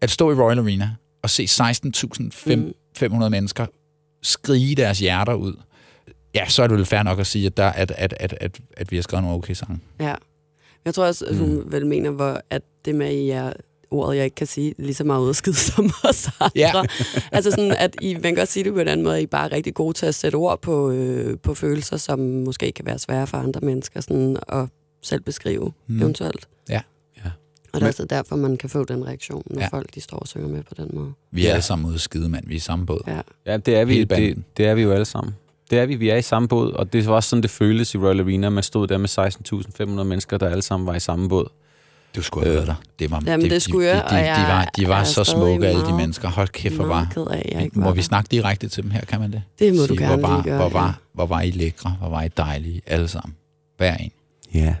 at stå i Royal Arena og se 16.500 Mm. mennesker skrige deres hjerter ud. Ja, så er det vel fair nok at sige, at, der, at, at, at, at, at vi har skrevet nogle okay sange. Ja. Jeg tror også, at hun Mm. vel mener, hvor, at det med, at I er ordet, jeg ikke kan sige, lige så meget udskidt som os andre. Ja. altså sådan, at I, man kan godt sige det på en anden måde, at I bare er rigtig gode til at sætte ord på, øh, på følelser, som måske kan være svære for andre mennesker, sådan at selv beskrive Mm. eventuelt. Ja. Ja. Og det er altså derfor, man kan få den reaktion, når Ja. folk de står og synger med på den måde. Vi er Ja. alle sammen ude skide, mand. Vi er i samme båd. Ja. ja, det er, vi, det, det er vi jo alle sammen. Det er vi. Vi er i samme båd, og det var også sådan, det føltes i Royal Arena. Man stod der med 16.500 mennesker, der alle sammen var i samme båd. Du skulle have Øh. der. Det var, Jamen, det skulle de, jeg, de, de, de, var, de var så smukke, alle de mennesker. Hold kæft, hvor var... ked af, jeg ikke Må var vi snakke direkte til dem her, kan man det? Det må du Sige, gerne hvor var, lige gøre. hvor, ja. var, hvor var I lækre, hvor var I dejlige, alle sammen. Hver en. Ja.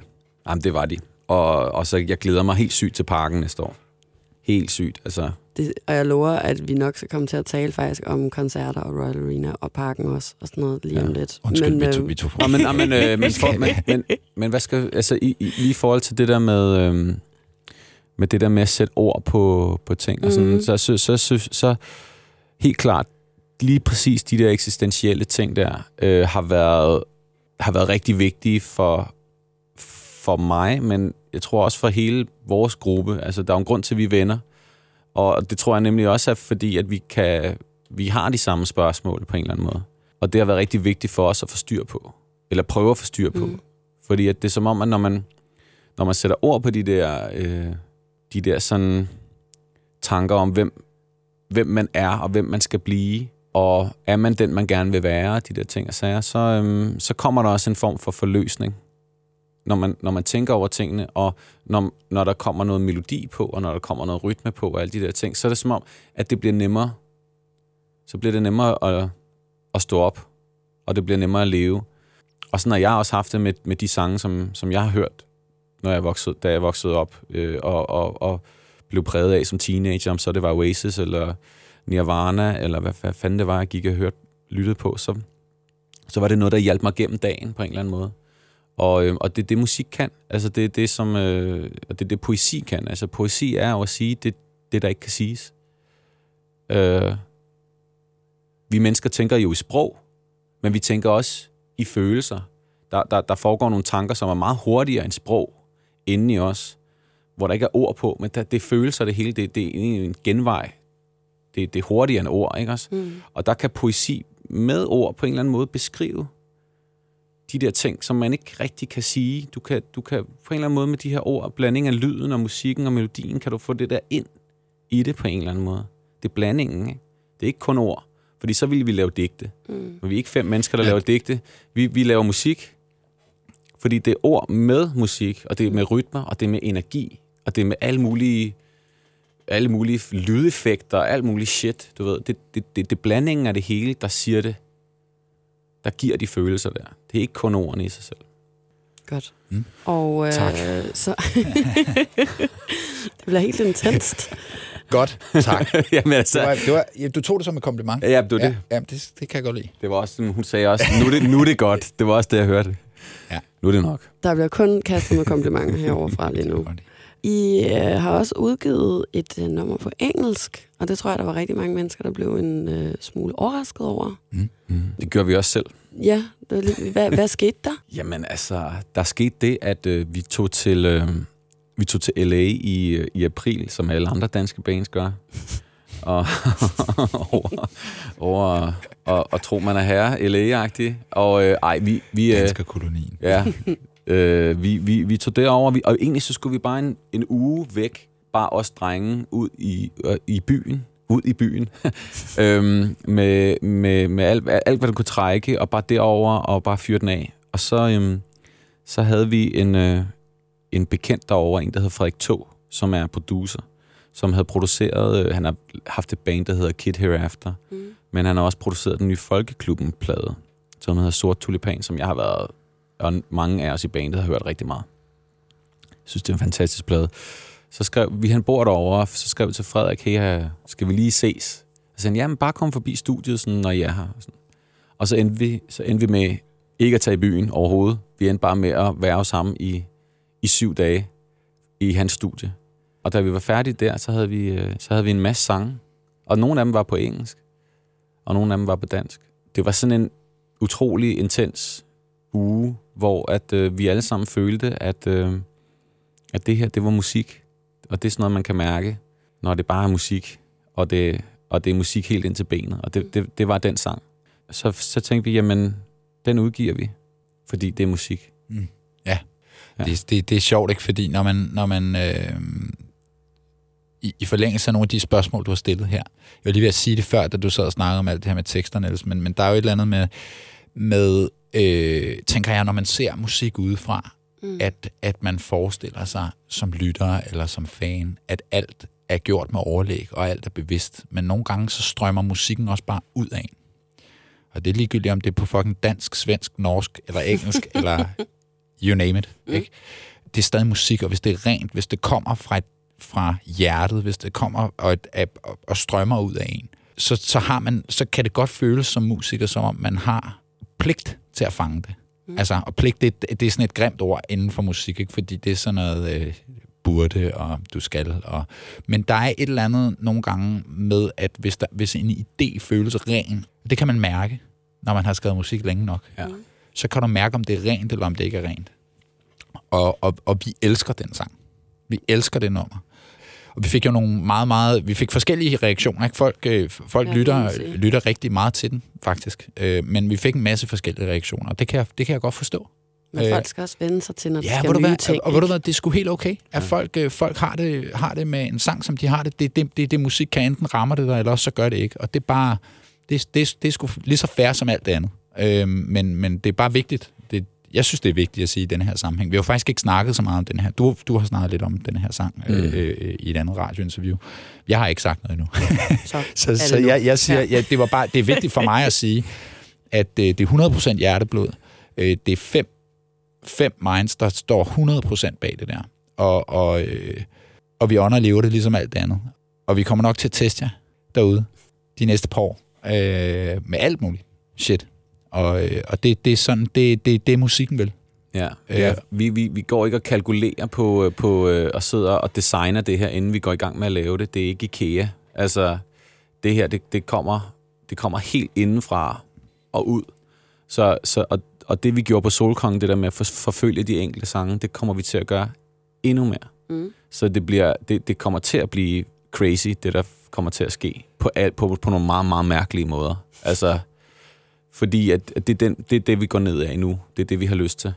Jamen, det var de. Og, og så jeg glæder mig helt sygt til parken næste år. Helt sygt. Altså, Det, og jeg lover, at vi nok skal komme til at tale faktisk om koncerter og Royal Arena og parken også, og sådan noget lige Ja. om lidt. Undskyld, men, vi, tog, øh, vi tog Nå, men, nå, men, øh, men, for, men, men, men hvad skal... Altså, i, i, lige i forhold til det der med... Øh, med det der med at sætte ord på, på ting. Og sådan, Mhm. så, så, så, så, så helt klart, lige præcis de der eksistentielle ting der, øh, har, været, har været rigtig vigtige for, for mig, men jeg tror også for hele vores gruppe. Altså, der er jo en grund til, at vi er venner. Og det tror jeg nemlig også er, fordi at vi, kan, vi har de samme spørgsmål på en eller anden måde. Og det har været rigtig vigtigt for os at få styr på. Eller prøve at få styr på. Mm. Fordi at det er som om, at når man, når man sætter ord på de der, øh, de der sådan tanker om, hvem, hvem man er og hvem man skal blive, og er man den, man gerne vil være, de der ting og sager, så, øhm, så kommer der også en form for forløsning, når man, når man tænker over tingene, og når, når der kommer noget melodi på, og når der kommer noget rytme på, og alle de der ting, så er det som om, at det bliver nemmere. Så bliver det nemmere at, at stå op, og det bliver nemmere at leve. Og sådan har jeg også haft det med, med de sange, som, som jeg har hørt, når jeg voksede, da jeg voksede op, øh, og, og, og blev præget af som teenager, om så det var Oasis, eller Nirvana, eller hvad, hvad fanden det var, jeg gik og hørte, lyttede på, så, så var det noget, der hjalp mig gennem dagen på en eller anden måde. Og, øh, og det er det, musik kan. Altså, det er det, som, øh, og det er det, poesi kan. Altså, poesi er jo at sige det, det der ikke kan siges. Øh, vi mennesker tænker jo i sprog, men vi tænker også i følelser. Der, der, der foregår nogle tanker, som er meget hurtigere end sprog inde i os, hvor der ikke er ord på, men der, det er følelser det hele. Det, det er en genvej. Det, det er hurtigere end ord, ikke også? Mm. Og der kan poesi med ord på en eller anden måde beskrive de der ting, som man ikke rigtig kan sige. Du kan, du kan på en eller anden måde med de her ord, blanding af lyden og musikken og melodien, kan du få det der ind i det på en eller anden måde. Det er blandingen, ikke? Det er ikke kun ord. Fordi så ville vi lave digte. Mm. Men vi er ikke fem mennesker, der laver digte. Vi, vi laver musik, fordi det er ord med musik, og det er med rytmer, og det er med energi, og det er med alle mulige, alle mulige lydeffekter, og alt muligt shit, du ved. Det, det, det, det er blandingen af det hele, der siger det, der giver de følelser der. Det er ikke kun ordene i sig selv. Godt. Mm. Og øh, Tak. så... det bliver helt intenst. Godt, tak. Jamen Det altså, var, det var, ja, du tog det som et kompliment. ja, det var det. Ja, ja det, det kan jeg godt lide. Det var også sådan, hun sagde også, nu er det, nu er det godt. Det var også det, jeg hørte. Ja. Nu er det nok. Der bliver kun kastet med komplimenter herovre fra lige nu. I øh, har også udgivet et øh, nummer på engelsk, og det tror jeg, der var rigtig mange mennesker, der blev en øh, smule overrasket over. Mm. Det gør vi også selv. Ja, det var lidt, hvad, hvad skete der? Jamen altså, der skete det, at øh, vi tog til øh, vi tog til LA i, øh, i april, som alle andre danske bands gør. og over, over og, og tro, man er herre, LA-agtig. Og øh, ej, vi... vi øh, Danskerkolonien. Ja, øh, vi, vi, vi tog derover, vi, og egentlig så skulle vi bare en, en uge væk, bare os drenge, ud i, øh, i byen, ud i byen, øhm, med, med, med alt, alt, hvad du kunne trække, og bare derover og bare fyre den af. Og så, øhm, så havde vi en, øh, en bekendt derovre, en der hedder Frederik Tog, som er producer, som havde produceret, øh, han har haft et band, der hedder Kid Hereafter, Mm. men han har også produceret den nye Folkeklubben-plade, som hedder Sort Tulipan, som jeg har været, og mange af os i bandet har hørt rigtig meget. Jeg synes, det er en fantastisk plade. Så skrev vi, han bor derovre, så skrev vi til Frederik, hey, øh, skal vi lige ses? Så sagde han, jamen bare kom forbi studiet, sådan, når I er her. Sådan. Og så endte, vi, så endte vi med ikke at tage i byen overhovedet. Vi endte bare med at være sammen i, i syv dage i hans studie. Og da vi var færdige der, så havde vi, øh, så havde vi en masse sange. Og nogle af dem var på engelsk, og nogle af dem var på dansk. Det var sådan en utrolig intens uge, hvor at øh, vi alle sammen følte, at, øh, at det her, det var musik. Og det er sådan noget, man kan mærke, når det bare er musik, og det, og det er musik helt ind til benet. Og det, det, det var den sang. Så, så tænkte vi, jamen, den udgiver vi, fordi det er musik. Ja. Det, det, det er sjovt, ikke? Fordi når man, når man øh, i, i forlængelse af nogle af de spørgsmål, du har stillet her, jeg var lige ved at sige det før, da du sad og snakkede om alt det her med teksterne, Niels, men, men der er jo et eller andet med, med øh, tænker jeg, når man ser musik udefra, Mm. at, at man forestiller sig som lytter eller som fan, at alt er gjort med overlæg, og alt er bevidst. Men nogle gange så strømmer musikken også bare ud af en. Og det er ligegyldigt, om det er på fucking dansk, svensk, norsk eller engelsk, eller you name it. Mm. Ikke? Det er stadig musik, og hvis det er rent, hvis det kommer fra, et, fra hjertet, hvis det kommer og, et, og, og strømmer ud af en, så, så, har man, så kan det godt føles som musiker, som om man har pligt til at fange det. Mm. Altså, og pligt, det, det er sådan et grimt ord inden for musik, ikke? fordi det er sådan noget øh, burde, og du skal. Og, men der er et eller andet nogle gange med, at hvis, der, hvis en idé føles ren, det kan man mærke, når man har skrevet musik længe nok. Ja. Så kan du mærke, om det er rent, eller om det ikke er rent. Og, og, og vi elsker den sang. Vi elsker det nummer. Og vi fik jo nogle meget, meget... Vi fik forskellige reaktioner. Ikke? Folk, øh, folk Ja, lytter, lytter rigtig meget til den, faktisk. Øh, men vi fik en masse forskellige reaktioner. Det kan jeg, det kan jeg godt forstå. Men Øh, folk skal også vende sig til, når de Ja, skal nye hvad, ting. og ved du hvad, det er sgu helt okay, at folk, øh, folk har, det, har det med en sang, som de har det. Det, det, det, det musik kan enten rammer det dig, eller også så gør det ikke. Og det er bare, det, det, det er sgu lige så fair som alt det andet. Øhm, men, men det er bare vigtigt. Jeg synes, det er vigtigt at sige i den her sammenhæng. Vi har jo faktisk ikke snakket så meget om den her. Du, du har snakket lidt om den her sang øh, Mm. øh, i et andet radiointerview. Jeg har ikke sagt noget endnu. Så, Så, så jeg, jeg siger, ja. ja, det var bare, det er vigtigt for mig at sige, at øh, det er 100% hjerteblod. Øh, det er fem, fem minds, der står 100% bag det der. Og, og, øh, og vi ånder og lever det ligesom alt det andet. Og vi kommer nok til at teste jer derude de næste par år øh, med alt muligt shit. Og, øh, og det, det er sådan, det, det, det er musikken vel. Ja, Øh. ja. Vi, vi, vi går ikke og kalkulerer på, øh, på øh, og sidder og designer det her, inden vi går i gang med at lave det. Det er ikke IKEA. Altså, det her, det, det, kommer, det kommer helt indenfra og ud. Så, så, og, og det, vi gjorde på Solkongen, det der med at for, forfølge de enkelte sange, det kommer vi til at gøre endnu mere. Mm. Så det, bliver, det, det kommer til at blive crazy, det der kommer til at ske, på, al, på, på nogle meget, meget mærkelige måder. Altså, fordi at, at det, er den, det er det, vi går ned af nu. Det er det, vi har lyst til.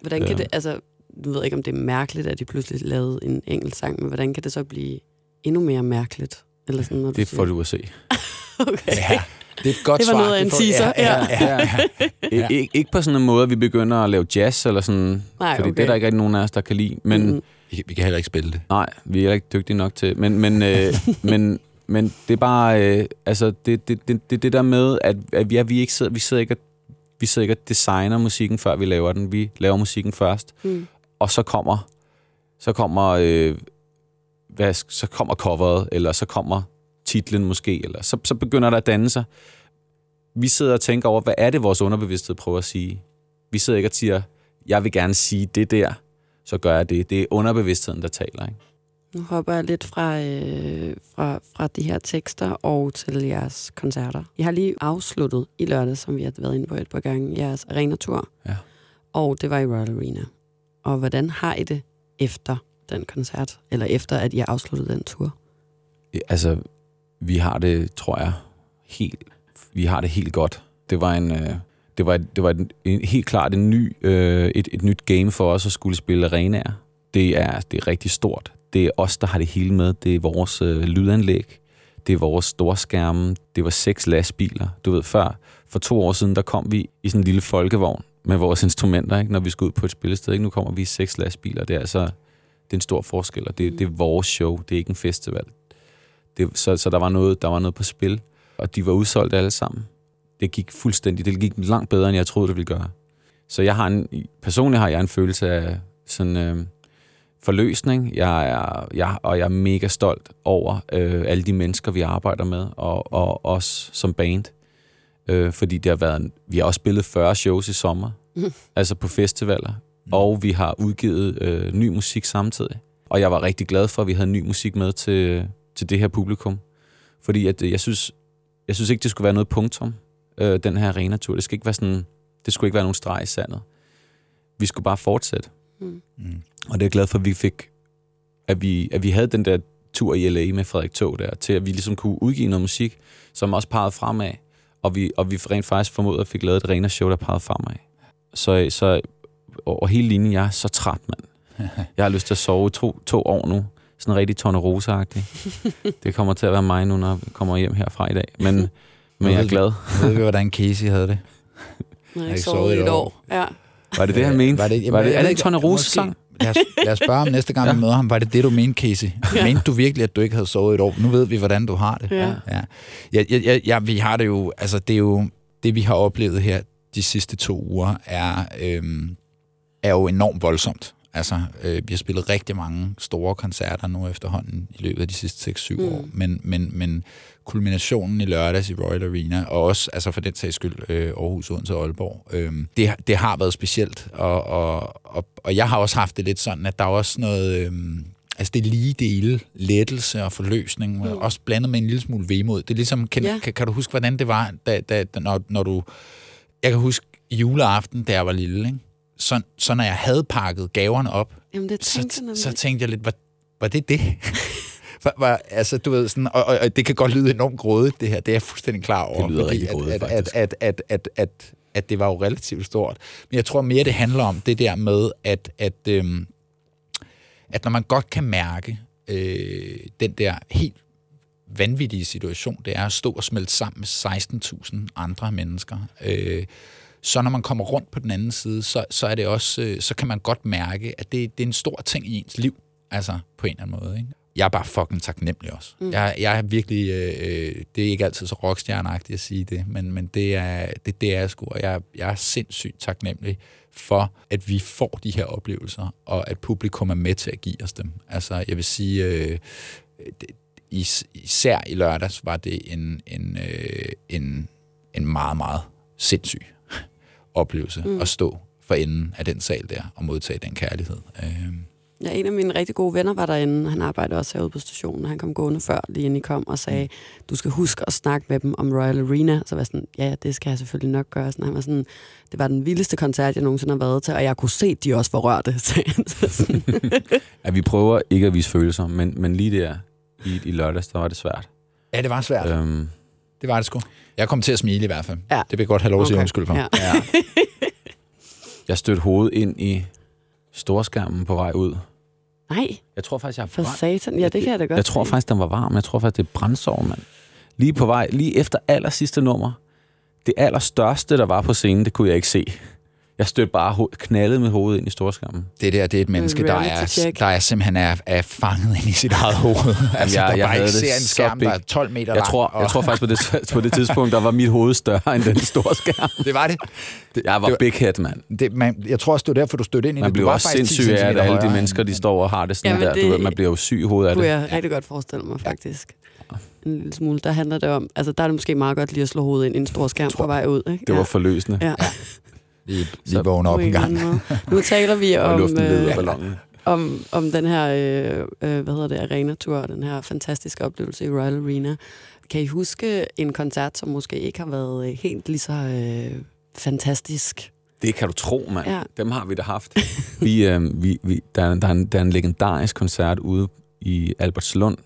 Hvordan kan Ja. det, altså, du ved ikke, om det er mærkeligt, at de pludselig lavede en enkelt sang, men hvordan kan det så blive endnu mere mærkeligt? Eller sådan, når Det siger- får du at se. Okay. Ja, det er et godt Det var svar. noget af en teaser, Ja, ja, ja, ja. Ik- ikke, ikke på sådan en måde, at vi begynder at lave jazz eller sådan, Nej, fordi okay. det er der ikke rigtig nogen af os, der kan lide. Men Mm. Vi, vi kan heller ikke spille det. nej, vi er heller ikke dygtige nok til. Men, men, øh, men, men det er bare, øh, altså, det, det, det, det, det der med, at, at vi, ja, vi, ikke sidder, vi sidder ikke og, vi sidder ikke og designer musikken, før vi laver den. Vi laver musikken først, Mm. og så kommer, så kommer, øh, hvad, så kommer coveret, eller så kommer titlen måske, eller så, så begynder der at danne sig. Vi sidder og tænker over, hvad er det, vores underbevidsthed prøver at sige? Vi sidder ikke og siger, jeg vil gerne sige det der, så gør jeg det. Det er underbevidstheden, der taler. Ikke? Nu hopper jeg lidt fra, øh, fra, fra de her tekster og til jeres koncerter. I har lige afsluttet i lørdag, som vi har været inde på et par gange, jeres arenatur. Ja. Og det var i Royal Arena. Og hvordan har I det efter den koncert? Eller efter, at I har afsluttet den tur? Altså, vi har det, tror jeg, helt, vi har det helt godt. Det var en, øh, det var, et- det var en, en, helt klart en ny, øh, et, et nyt game for os at skulle spille arenaer. Det er, det er rigtig stort. Det er os, der har det hele med. Det er vores øh, lydanlæg. Det er vores storskærme. Det var seks lastbiler. Du ved, før, for to år siden, der kom vi i sådan en lille folkevogn med vores instrumenter, ikke, når vi skulle ud på et spillested. Ikke? Nu kommer vi i seks lastbiler. Det er altså det er en stor forskel, og det, det er vores show. Det er ikke en festival. Det, så, så der var noget, der var noget på spil, og de var udsolgt alle sammen. Det gik fuldstændig, det gik langt bedre, end jeg troede, det ville gøre. Så jeg har en, personligt har jeg en følelse af sådan øh, forløsning, jeg er, jeg, og jeg er mega stolt over øh, alle de mennesker, vi arbejder med, og, og os som band. Øh, fordi det har været, vi har også spillet 40 shows i sommer, Mm. altså på festivaler, og vi har udgivet øh, ny musik samtidig. Og jeg var rigtig glad for, at vi havde ny musik med til, til det her publikum. Fordi at, øh, jeg, synes, jeg synes ikke, det skulle være noget punktum, øh, den her arena-tur. Det skal ikke være sådan, det skulle ikke være nogen streg i sandet. Vi skulle bare fortsætte. Mm. Mm. Og det er jeg glad for, at vi fik, at vi, at vi havde den der tur i LA med Frederik Tog der, til at vi ligesom kunne udgive noget musik, som også pegede fremad. Og vi, og vi rent faktisk formåede at fik lavet et rene show, der pegede fremad. Så, så over hele linjen, jeg er så træt, mand. Jeg har lyst til at sove to, to år nu. Sådan rigtig tornerose Det kommer til at være mig nu, når jeg kommer hjem herfra i dag. Men, men jeg er glad. Ved vi, hvordan Casey havde det? Jeg har ikke ikke sovet i et år. år. Ja. Var det det, han mente? Var det, det, var det, er det en tornerose-sang? Lad os, lad os spørge ham næste gang, vi møder ham. Var det det, du mente, Casey? Ja. Mente du virkelig, at du ikke havde sovet et år? Nu ved vi, hvordan du har det. Ja. Ja, ja, ja, ja, ja vi har det jo, altså det er jo, det vi har oplevet her de sidste to uger, er, øhm, er jo enormt voldsomt. Altså, øh, vi har spillet rigtig mange store koncerter nu efterhånden i løbet af de sidste 6-7 mm. år, men, men, men kulminationen i lørdags i Royal Arena, og også altså for den sags skyld øh, Aarhus, Odense og Aalborg, øh, det, det har været specielt, og, og, og, og jeg har også haft det lidt sådan, at der er også noget... Øh, Altså det er lige dele, lettelse og forløsning, mm. også blandet med en lille smule vemod. Det er ligesom, kan, ja. kan, kan du huske, hvordan det var, da, da, når, når du... Jeg kan huske juleaften, da jeg var lille, ikke? Så, så når jeg havde pakket gaverne op, Jamen, det så, tænkte jeg så tænkte jeg lidt, var, var det det? var, var, altså, du ved, sådan, og, og, og det kan godt lyde enormt grådigt, det her. Det er jeg fuldstændig klar over. Det lyder fordi rigtig grådigt, at, at, faktisk. at, at, at, at, at, at det var jo relativt stort. Men jeg tror mere, det handler om det der med, at, at, øhm, at når man godt kan mærke øh, den der helt vanvittige situation, det er at stå og smelte sammen med 16.000 andre mennesker. Øh, så når man kommer rundt på den anden side, så, så er det også, øh, så kan man godt mærke, at det, det er en stor ting i ens liv, altså på en eller anden måde. Ikke? Jeg er bare fucking taknemmelig også. Mm. Jeg, jeg er virkelig, øh, det er ikke altid så rockstjerneagtigt at sige det, men, men det, er, det, det er jeg sgu, og jeg, jeg er sindssygt taknemmelig for, at vi får de her oplevelser, og at publikum er med til at give os dem. Altså, jeg vil sige, øh, det, is, især i lørdags var det en, en, øh, en, en meget, meget sindssyg oplevelse mm. at stå for enden af den sal der og modtage den kærlighed. Øh, Ja, en af mine rigtig gode venner var derinde. Han arbejder også herude på stationen. Han kom gående før, lige inden I kom, og sagde, du skal huske at snakke med dem om Royal Arena. Så var jeg sådan, ja, det skal jeg selvfølgelig nok gøre. Sådan, han var sådan, det var den vildeste koncert, jeg nogensinde har været til, og jeg kunne se, at de også var rørte. Så sådan, At vi prøver ikke at vise følelser, men, men lige der i, i lørdags, der var det svært. ja, det var svært. Øh. Øhm, Det var det sgu. Jeg kom til at smile i hvert fald. Ja. Det vil jeg godt have lov at sige Okay. undskyld for. Ja. Ja. jeg stødte hovedet ind i storskærmen på vej ud. Nej, Jeg tror faktisk, jeg har for brændt. satan. Ja, det kan jeg da godt Jeg tror se. faktisk, den var varm. Jeg tror faktisk, det er brændsår, mand. Lige på vej, lige efter aller sidste nummer. Det allerstørste, der var på scenen, det kunne jeg ikke se. Jeg stødte bare ho- knaldet med hovedet ind i storskærmen. Det der, det er et menneske, der er, der er simpelthen er, er fanget ind i sit eget hoved. altså, jeg- der jeg bare ikke det ser en skærm, der er big. 12 meter Jeg lang. tror, og- jeg tror faktisk, på det, på det tidspunkt, der var mit hoved større end den store skærm. Det var det. det Jeg var det, big head, mand. det, man, jeg tror også, det var derfor, du stødte ind i Man det. Du bliver var også faktisk 10 sindssyg af, at alle de mennesker, de står og har det sådan Jamen, der. Du det- ved, man bliver jo syg i hovedet af kunne det. jeg rigtig godt forestille mig, faktisk. En lille smule. Der handler det om, altså der er det måske meget godt lige at slå hovedet ind i en stor skærm på vej ud. Ikke? Det var ja. forløsende. Ja. Lige, Så- lige vågne op en gang. Nu taler vi om, øh, om, om den her, øh, øh, hvad hedder det, arena-tur, og den her fantastiske oplevelse i Royal Arena. Kan I huske en koncert, som måske ikke har været øh, helt lige så øh, fantastisk? Det kan du tro, mand. Ja. Dem har vi da haft. vi, øh, vi, vi, der, er, der, er en, der er en legendarisk koncert ude i Albertslund,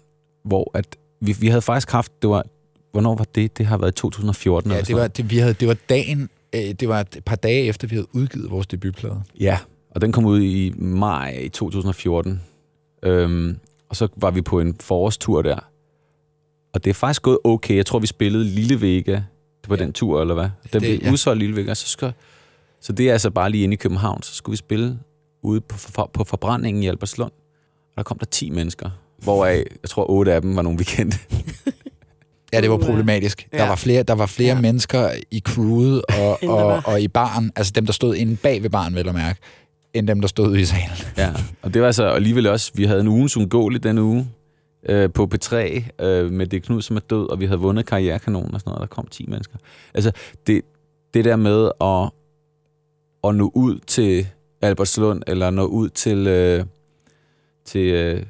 hvor at vi, vi havde faktisk haft, det var, hvornår var det? Det har været i 2014 Ja, eller det var, det, vi havde, det var dagen, øh, det var et par dage efter, vi havde udgivet vores debutplade. Ja, og den kom ud i maj i 2014. Øhm, og så var vi på en forårstur der. Og det er faktisk gået okay. Jeg tror, vi spillede Lille Vega på Ja. den tur, eller hvad? Den Det- blev ja. udsolgt Lille Vega. Så, skal, så det er altså bare lige inde i København. Så skulle vi spille ude på, for, på forbrændingen i Albertslund. Og der kom der 10 mennesker. Hvoraf, jeg tror, otte af dem var nogen, vi kendte. Ja, det var problematisk. Ja. Der var flere, der var flere Ja. mennesker i crewet og, og, og i baren, altså dem, der stod inde bag ved baren, vel at mærke, end dem, der stod ude i salen. Ja, og det var altså alligevel også, vi havde en ugens ungåeligt den uge øh, på P3 øh, med Det Knud, som er død, og vi havde vundet Karrierekanonen og sådan noget, og der kom 10 mennesker. Altså, det, det der med at, at nå ud til Albertslund, eller nå ud til, øh, til øh,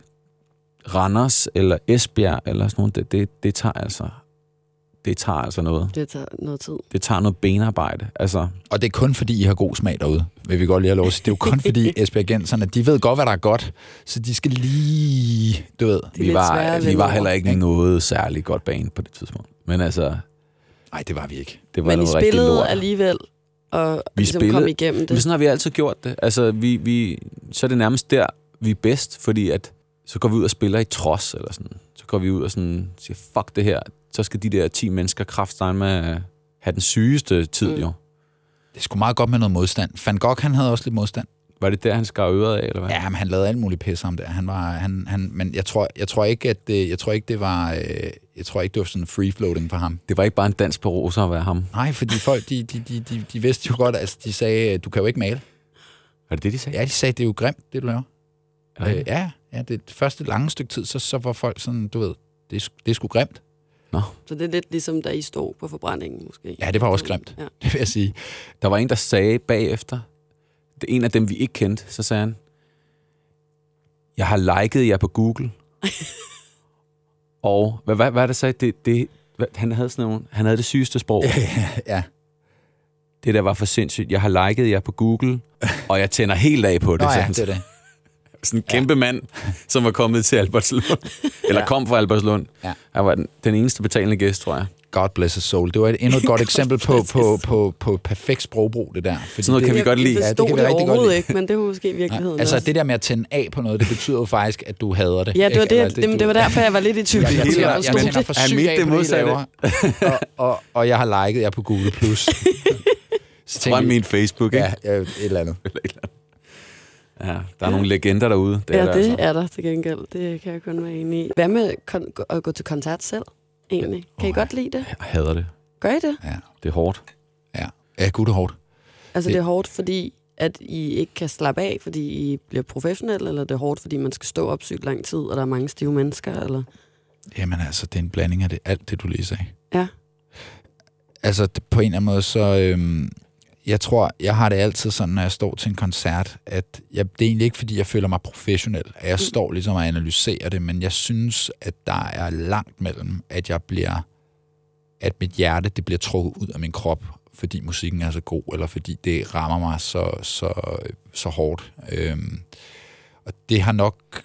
Randers, eller Esbjerg, eller sådan noget, det, det, det tager altså det tager altså noget. Det tager noget tid. Det tager noget benarbejde. Altså, Og det er kun fordi, I har god smag derude, vil vi godt lige have lov at sige. Det er jo kun fordi Esbjergenserne, de ved godt, hvad der er godt, så de skal lige, du ved. Det vi var, vi var heller ikke noget særligt godt bane på det tidspunkt. Men altså, Nej, det var vi ikke. det var Men I spillede lort. alligevel, og Vi ligesom spillede- kom igennem Men det. sådan har vi altid gjort det. Altså, vi, vi, så er det nærmest der, vi er bedst, fordi at så går vi ud og spiller i trods, eller sådan. Så går vi ud og sådan siger, fuck det her. Så skal de der 10 mennesker kraftstegne med have den sygeste tid, Mm. jo. Det skulle meget godt med noget modstand. Van Gogh, han havde også lidt modstand. Var det der, han skar øret af, eller hvad? Ja, men han lavede alt muligt pis om det. Han var, han, han, men jeg tror, jeg tror ikke, at det, jeg tror ikke, det var, øh, jeg tror ikke, det var sådan free floating for ham. Det var ikke bare en dans på roser at være ham. Nej, fordi folk, de, de, de, de, de vidste jo godt, altså de sagde, du kan jo ikke male. Er det det, de sagde? Ja, de sagde, det er jo grimt, det du laver. Er Øh, ja, ja, det første lange stykke tid, så, så var folk sådan, du ved, det er, sgu- det er sgu grimt. Så det er lidt ligesom, da I stod på forbrændingen, måske. Ja, det var også grimt, Ja. det vil jeg sige. Der var en, der sagde bagefter, det er en af dem, vi ikke kendte, så sagde han, jeg har liket jer på Google. og hvad, hvad, hvad er det sagde? Det, det, hvad, han, havde sådan nogle, han havde det sygeste sprog. ja. Det der var for sindssygt. Jeg har liket jer på Google, og jeg tænder helt af på det. Nå ja, det er det. Sådan en kæmpe mand, som var kommet til Albertslund. Eller kom fra Albertslund. Ja. Han var den, den eneste betalende gæst, tror jeg. God bless his soul. Det var et, endnu et godt eksempel på, på, på, på perfekt sprogbrug, det der. Fordi Sådan noget kan vi Jeg- godt lide. Jeg Ja, det kan det, vi rigtig godt overhovedet lide. ikke, men det var måske virkeligheden. Nej, altså også. det der med at tænde af på noget, det betyder jo faktisk, at du hader det. Ja, det var? Eller det, det, det var derfor, jeg var lidt i tvivl. Jeg, jeg, tænder, jeg forstod tænder det. for syg af det det, modsatte. og, og, og jeg har liket jer på Google+. Plus. Det vi- min Facebook, ikke? Ja, ja, et eller andet. Ja, der er nogle legender derude. Det er Ja, der det altså. er der til gengæld. Det kan jeg kun være enig i. Hvad med kon- at gå til koncert selv, egentlig? Kan I Åh, godt lide det? Jeg hader det. Gør I det? Ja, Det er hårdt. ja. Ja, gud, det er hårdt. Altså, Det- det er hårdt, fordi at I ikke kan slappe af, fordi I bliver professionelle, eller det er hårdt, fordi man skal stå op sygt lang tid, og der er mange stive mennesker, eller? Jamen altså, det er en blanding af det, alt det, du lige sagde. Ja. Altså, det- på en eller anden måde, så... Øhm, jeg tror, jeg har det altid sådan, når jeg står til en koncert, at jeg, det er egentlig ikke, fordi jeg føler mig professionel, at jeg står ligesom og analyserer det, men jeg synes, at der er langt mellem, at jeg bliver, at mit hjerte, det bliver trukket ud af min krop, fordi musikken er så god, eller fordi det rammer mig så, så, så hårdt. Øhm, og det har nok,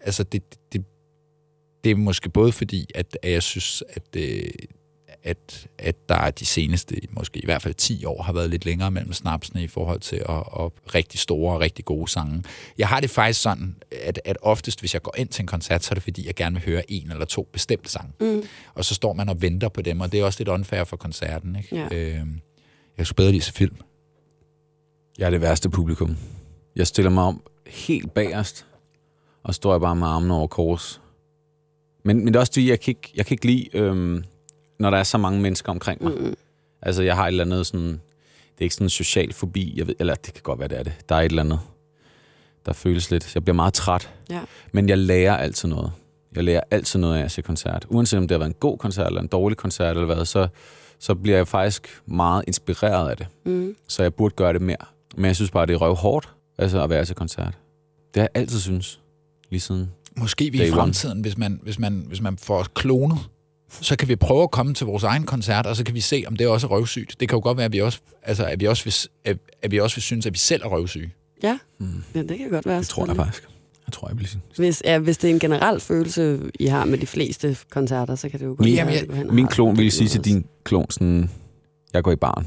altså det, det, det er måske både fordi, at, at jeg synes, at, øh, at, at der er de seneste, måske i hvert fald 10 år, har været lidt længere mellem snapsene i forhold til at, at rigtig store og rigtig gode sange. Jeg har det faktisk sådan, at, at oftest, hvis jeg går ind til en koncert, så er det fordi, jeg gerne vil høre en eller to bestemte sange. Mm. Og så står man og venter på dem, og det er også lidt unfair for koncerten. Ikke? Ja. Øhm, jeg skulle bedre lide at se film. Jeg er det værste publikum. Jeg stiller mig om helt bagerst, og står jeg bare med armene over kors. Men, men det er også fordi, jeg kan ikke, jeg kan ikke lide, øhm, når der er så mange mennesker omkring mig. Mm. Altså, jeg har et eller andet sådan... Det er ikke sådan en social fobi, jeg ved, eller det kan godt være, det er det. Der er et eller andet, der føles lidt... Jeg bliver meget træt. Ja. Men jeg lærer altid noget. Jeg lærer altid noget af at se koncert. Uanset om det har været en god koncert, eller en dårlig koncert, eller hvad, så, så bliver jeg faktisk meget inspireret af det. Mm. Så jeg burde gøre det mere. Men jeg synes bare, det er røvhårdt altså at være til koncert. Det har jeg altid synes. Lige siden. Måske vi i one. fremtiden, hvis man, hvis, man, hvis man får klonet, så kan vi prøve at komme til vores egen koncert, og så kan vi se, om det også er røvsygt. Det kan jo godt være, at vi også, altså, at vi også, vil, at, at vi også vil synes, at vi selv er røvsyge. Ja. Mm. ja, det kan godt være. Det tror jeg faktisk. Jeg tror, jeg vil sige. Hvis, ja, hvis det er en generel følelse, I har med de fleste koncerter, så kan det jo godt Min- være, hen og Min har klon ville sige til din klon sådan, jeg går i baren.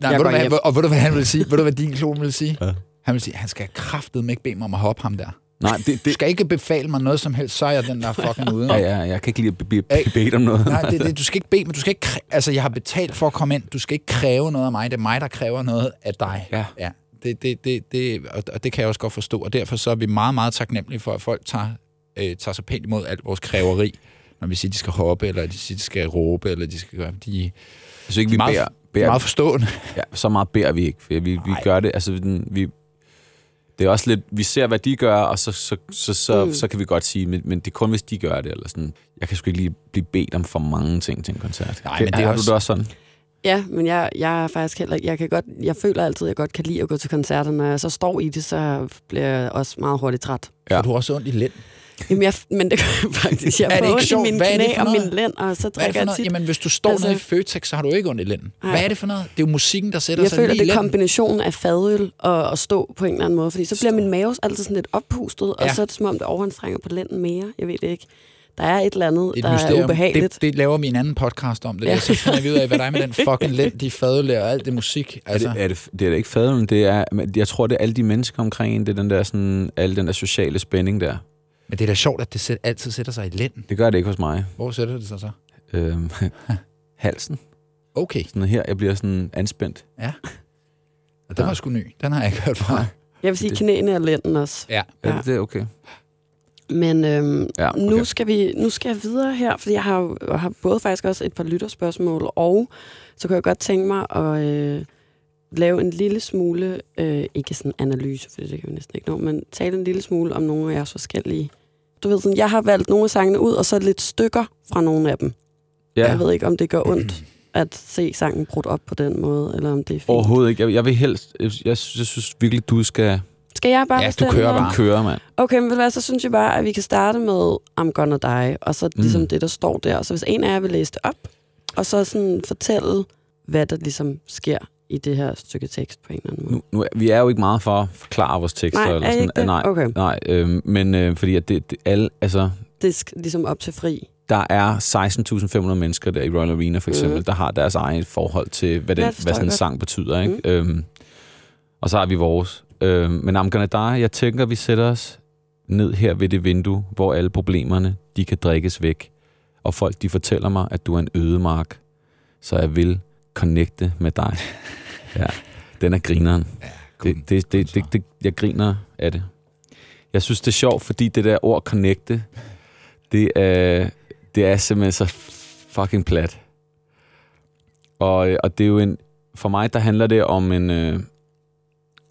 Nej, Jeg ved du, hvad, og ved du, hvad han vil sige? ved du, hvad din klon vil sige? Ja. Han vil sige, han skal kraftedeme ikke bede mig om at hoppe ham der. Nej, det, Du det, skal ikke befale mig noget som helst, så er jeg den der fucking ude. ja, ja, jeg kan ikke lide at blive bedt om noget. Nej, det, det, du skal ikke bede mig. Du skal ikke, altså, jeg har betalt for at komme ind. Du skal ikke kræve noget af mig. Det er mig, der kræver noget af dig. Ja. ja. Det, det, det, det, og det kan jeg også godt forstå. Og derfor så er vi meget, meget taknemmelige for, at folk tager, øh, tager sig pænt imod alt vores kræveri. Når vi siger, de skal hoppe, eller de siger, de skal råbe, eller de skal gøre... De, Hvis ikke vi meget, beder, de er beder meget forstående. ja, så meget beder vi ikke. For vi, vi gør det, altså vi, det er også lidt, vi ser, hvad de gør, og så, så, så, så, Mm. så kan vi godt sige, men, men det er kun, hvis de gør det, eller sådan. Jeg kan sgu ikke lige blive bedt om for mange ting til en koncert. Nej, men det er har også- du det også sådan? Ja, men jeg, jeg er faktisk heller jeg kan godt, jeg føler altid, at jeg godt kan lide at gå til koncerter. Når jeg så står i det, så bliver jeg også meget hurtigt træt. Ja. Og du også ondt i lænd. Jamen, jeg, men det gør jeg faktisk. Jeg Er det får ikke ondt i sjovt? mine Hvad er det knæ og min lænd, og så er det for jeg tit. Jamen, hvis du står Altså- nede i Føtex, så har du ikke ondt i lænden. Hvad er det for noget? Det er jo musikken, der sætter Jeg sig føler, lige i det er kombinationen af fadøl og at stå på en eller anden måde, fordi så bliver Stå. min mave altid sådan lidt oppustet, og Ja. så er det som om, det overanstrænger på lænden mere. Jeg ved det ikke. Der er et eller andet, Et der er mysterium. ubehageligt. Det, det laver vi en anden podcast om. Det Ja. der. Så finder vi ud af, hvad der er med den fucking lænd, de fadølærer og alt det musik. Altså. Altså, Er det, er det, det er da ikke fadelen, det er, jeg tror, det er alle de mennesker omkring en, det er den der, sådan, alle den der sociale spænding der. Men det er da sjovt, at det sæt, altid sætter sig i lænden. Det gør det ikke hos mig. Hvor sætter det sig så? Øhm, halsen. Okay, Sådan her, jeg bliver sådan anspændt. og den var sgu ny. Den har jeg ikke hørt fra. Jeg vil sige Det- knæene og lænden også. Ja. Ja. Ja. Er det, det er okay? Men øhm, Ja, okay. nu, skal vi, nu skal jeg videre her, fordi jeg har, jo- jeg har både faktisk også et par lytterspørgsmål, og så kunne jeg godt tænke mig at øh, lave en lille smule, øh, ikke sådan analyse, for det kan vi næsten ikke nå, men tale en lille smule om nogle af jeres forskellige. Du ved sådan, jeg har valgt nogle af sangene ud, og så lidt stykker fra nogle af dem. Ja. Jeg ved ikke, om det gør ondt at se sangen brudt op på den måde, eller om det er fint. Overhovedet ikke. Jeg, jeg vil helst... Jeg, jeg, synes, jeg synes virkelig, du skal Skal jeg bare Ja, du kører bare. køre, mand. Okay, men hvad, så synes jeg bare, at vi kan starte med I'm Gonna Die, og så ligesom Mm. det, der står der. Så hvis en af jer vil læse det op, og så sådan fortælle, hvad der ligesom sker i det her stykke tekst på en eller anden måde. Nu, nu, vi er jo ikke meget for at forklare vores tekster. Nej, eller er sådan. ikke det? Nej, Okay. nej øh, men øh, fordi at det, det, alle, altså, Det er ligesom op til fri. der er 16.500 mennesker der i Royal Arena for eksempel, Mhm. der har deres eget forhold til, hvad, den, Ja, hvad sådan en sang betyder. Ikke? Mm. Øhm, og så har vi vores. Øhm, men I'm Gonna Die, jeg tænker, vi sætter os ned her ved det vindue, hvor alle problemerne, de kan drikkes væk. Og folk, de fortæller mig, at du er en ødemark, så jeg vil connecte med dig. Ja, den er grineren. Det, det, det, det, det, jeg griner af det. Jeg synes, det er sjovt, fordi det der ord connecte, det er, det er simpelthen så fucking plat. Og, og det er jo en, for mig, der handler det om en, øh,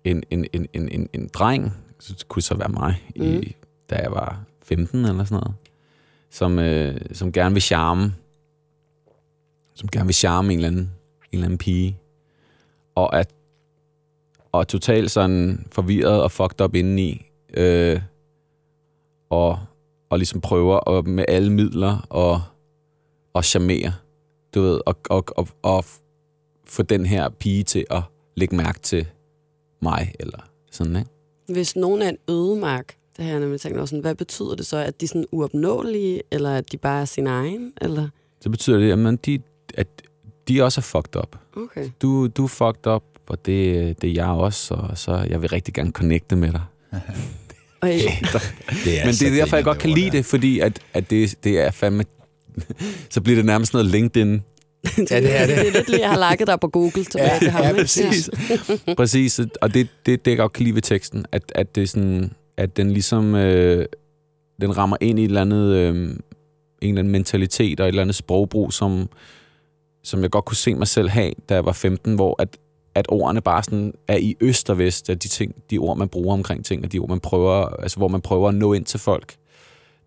en, en, en, en, en, en dreng, så det kunne så være mig, mm. I, da jeg var 15 eller sådan noget, som, øh, som gerne vil charme, som gerne vil charme en eller anden, en eller anden pige, og at og er totalt sådan forvirret og fucked up indeni, øh, og, og ligesom prøver at, med alle midler og, og charmere, du ved, og, og, og, og få den her pige til at lægge mærke til mig, eller sådan, ikke? Hvis nogen er en ødemark, det har jeg nemlig tænkt over sådan, hvad betyder det så? At de er sådan uopnåelige, eller at de bare er sin egen? Eller? Så betyder det, at, man, de, at de også er fucked up. Okay. Du, du er fucked up, og det, det er jeg også, og så jeg vil rigtig gerne connecte med dig. I, Det er Men det er derfor, jeg godt kan lide det, fordi at, at det, det er fandme... så bliver det nærmest noget LinkedIn. Ja, det er det. det er lidt lige, jeg har lagt dig på Google tilbage Ja, til ham. ja, præcis. Præcis, og det, det, det jeg godt kan lide ved teksten, at, at, det er sådan, at den ligesom øh, den rammer ind i et eller andet, øh, en eller anden mentalitet og et eller andet sprogbrug, som, som jeg godt kunne se mig selv have, da jeg var 15, hvor at, at ordene bare sådan er i øst og vest af de ting, de ord, man bruger omkring ting, og de ord, man prøver, altså hvor man prøver at nå ind til folk.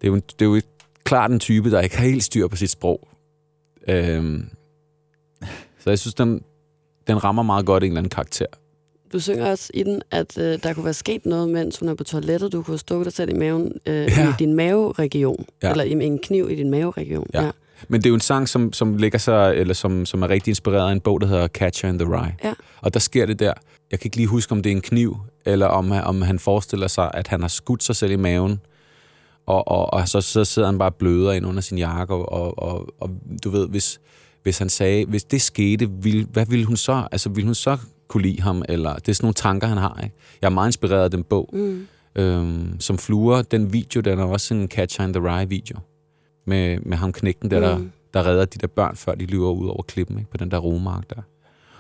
Det er jo, det er jo klart en type, der ikke har helt styr på sit sprog. Øhm, så jeg synes, den, den rammer meget godt en eller anden karakter. Du synger også i den, at øh, der kunne være sket noget, mens hun er på toilettet. Du kunne stukket dig selv i maven, øh, Ja. i din maveregion. Ja. Eller i en kniv i din maveregion. Ja. Men det er jo en sang, som, som ligger sig, eller som, som er rigtig inspireret af en bog, der hedder Catcher in the Rye. Ja. Og der sker det der. Jeg kan ikke lige huske, om det er en kniv, eller om, om han forestiller sig, at han har skudt sig selv i maven, og, og, og så, så sidder han bare bløder ind under sin jakke, og, og, og, og du ved, hvis, hvis han sagde, hvis det skete, vil, hvad ville hun så? Altså, ville hun så kunne lide ham? Eller, det er sådan nogle tanker, han har. Ikke? Jeg er meget inspireret af den bog. Mm. Øhm, som fluer, den video, den er også en Catcher in the Rye video. Med, med ham knægten der, der, Mm. der redder de der børn, før de løber ud over klippen ikke? på den der romark der.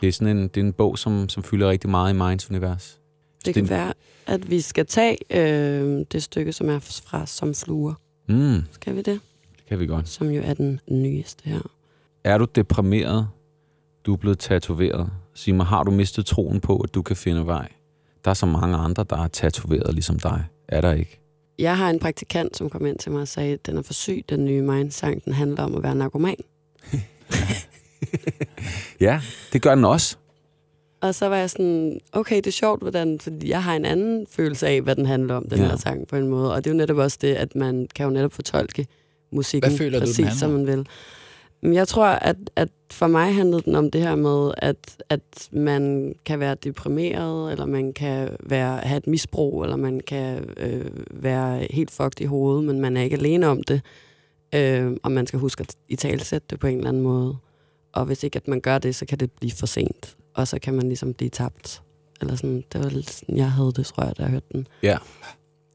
Det er sådan en, det er en bog, som, som fylder rigtig meget i Minds univers. Det kan være, at vi skal tage øh, det stykke, som er fra Som Fluer. Mm, Skal vi det? det kan vi godt. Som jo er den nyeste her. Er du deprimeret? Du er blevet tatoveret. Sig mig, har du mistet troen på, at du kan finde vej? Der er så mange andre, der er tatoveret ligesom dig. Er der ikke? Jeg har en praktikant, som kom ind til mig og sagde, at den er for syg, den nye Mind-sang. Den handler om at være narkoman. Ja, det gør den også. Og så var jeg sådan, okay, det er sjovt, hvordan, fordi jeg har en anden følelse af, hvad den handler om, den Ja. her sang på en måde. Og det er jo netop også det, at man kan jo netop fortolke musikken Hvad føler du, den præcis, handler som om? man vil. Jeg tror, at, at for mig handlede den om det her med, at, at man kan være deprimeret, eller man kan være, have et misbrug, eller man kan øh, være helt fucked i hovedet, men man er ikke alene om det. Øh, og man skal huske at i talsætte det på en eller anden måde. Og hvis ikke at man gør det, så kan det blive for sent. Og så kan man ligesom blive tabt. Eller sådan, det var lidt sådan, jeg havde det, tror jeg, da jeg hørte den. Ja,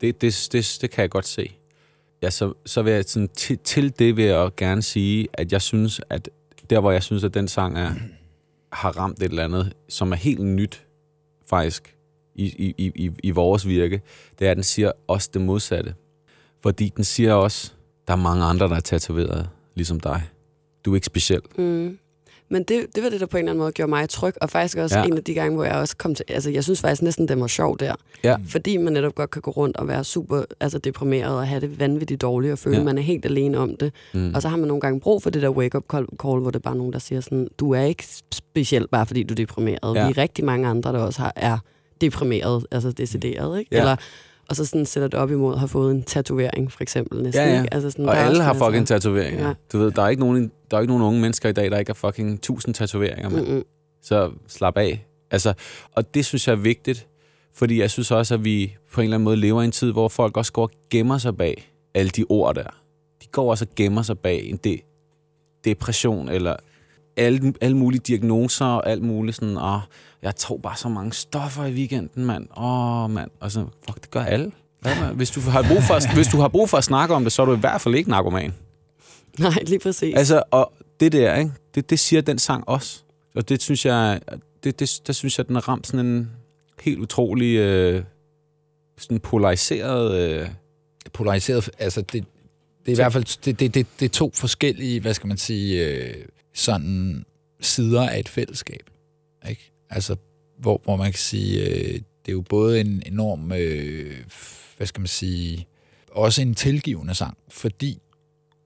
Det, det, det, det kan jeg godt se. Ja, så, så vil jeg sådan, til, til det vil jeg gerne sige, at jeg synes, at der hvor jeg synes, at den sang er, har ramt et eller andet, som er helt nyt, faktisk, i, i, i, i- i vores virke, det er, at den siger også det modsatte. Fordi den siger også, der er mange andre, der er tatoveret, ligesom dig. Du er ikke speciel. Mm. Men det, det var det, der på en eller anden måde gjorde mig tryg, og faktisk også Ja. en af de gange, hvor jeg også kom til... Altså, jeg synes faktisk næsten, det var sjov der. Ja. Fordi man netop godt kan gå rundt og være super altså, deprimeret og have det vanvittigt dårligt og føle, Ja. man er helt alene om det. Mm. Og så har man nogle gange brug for det der wake-up call, call, hvor det er bare nogen, der siger sådan, du er ikke specielt bare fordi du er deprimeret. Ja. Vi er rigtig mange andre, der også har, er deprimeret, altså decideret, ikke? Ja. Eller, og så sådan sætter det op imod at have fået en tatovering, for eksempel. Næsten, Ja, ja. Ikke? Altså sådan, Og alle har fucking tatoveringer. Ja. Du ved, der er, ikke nogen, der er ikke nogen unge mennesker i dag, der ikke har fucking tusind tatoveringer. mand. Mm-mm. Så slap af. Altså, og det synes jeg er vigtigt, fordi jeg synes også, at vi på en eller anden måde lever i en tid, hvor folk også går og gemmer sig bag alle de ord der. De går også og gemmer sig bag en de, depression, eller alle, alle mulige diagnoser, og alt muligt sådan, åh, jeg tog bare så mange stoffer i weekenden, mand. Åh, mand. Og så, fuck, det gør alle. Hvad med, hvis, du har brug for, at- hvis du har brug for at snakke om det, så er du i hvert fald ikke narkoman. Nej, lige præcis. Altså, og det der, ikke? Det, det siger den sang også. Og det synes jeg, det, det, der synes jeg, den har ramt sådan en helt utrolig øh, sådan polariseret... Øh, polariseret, altså det, det er i hvert fald det, det, det, det er to forskellige, hvad skal man sige, øh, sådan sider af et fællesskab. Ikke? Altså, hvor, hvor man kan sige, øh, det er jo både en enorm, øh, hvad skal man sige, også en tilgivende sang, fordi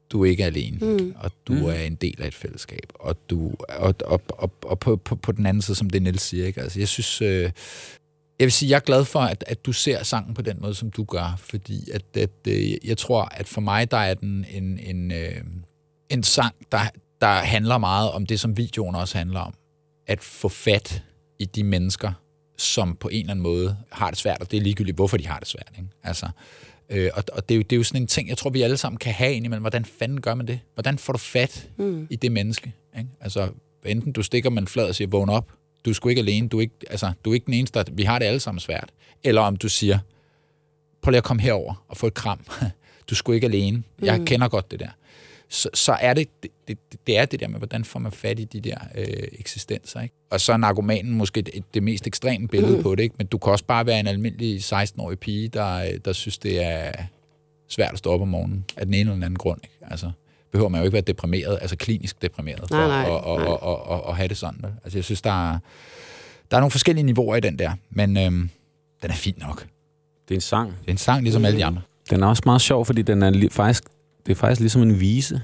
du ikke er alene, Mm. og du Mm. er en del af et fællesskab, og du og, og, og, og på, på, på den anden side, som det Niels siger, ikke? Altså, jeg synes, øh, jeg vil sige, jeg er glad for, at, at du ser sangen på den måde, som du gør, fordi at, at øh, jeg tror, at for mig, der er den en, en, øh, en sang, der, der handler meget om det, som videoen også handler om. At få fat i de mennesker, som på en eller anden måde har det svært, og det er ligegyldigt, hvorfor de har det svært. Ikke? Altså, øh, og og det, er jo, det er jo sådan en ting, jeg tror, vi alle sammen kan have indimellem. Hvordan fanden gør man det? Hvordan får du fat Mm. i det menneske? Ikke? Altså, enten du stikker med en flad og siger, vågn op, du er sgu ikke alene, du er ikke, altså, du er ikke den eneste, der, vi har det alle sammen svært. Eller om du siger, prøv lige at komme herover og få et kram. Du er sgu ikke alene. Jeg Mm. kender godt det der. Så, så er det, det, det, det er det der med, hvordan får man fat i de der øh, eksistenser. Ikke? Og så er narkomanen måske det, det mest ekstreme billede Mm. på det. Ikke? Men du kan også bare være en almindelig 16-årig pige, der, øh, der synes, det er svært at stå op om morgenen af den ene eller den anden grund. Ikke? Altså, behøver man jo ikke være deprimeret, altså klinisk deprimeret, for Nej, nej, at og, nej. og, og, og, og have det sådan. Vel? Altså, jeg synes, der er, der er nogle forskellige niveauer i den der, men øhm, den er fin nok. det er en sang. Det er en sang, ligesom alle de andre. Den er også meget sjov, fordi den er faktisk, det er faktisk ligesom en vise,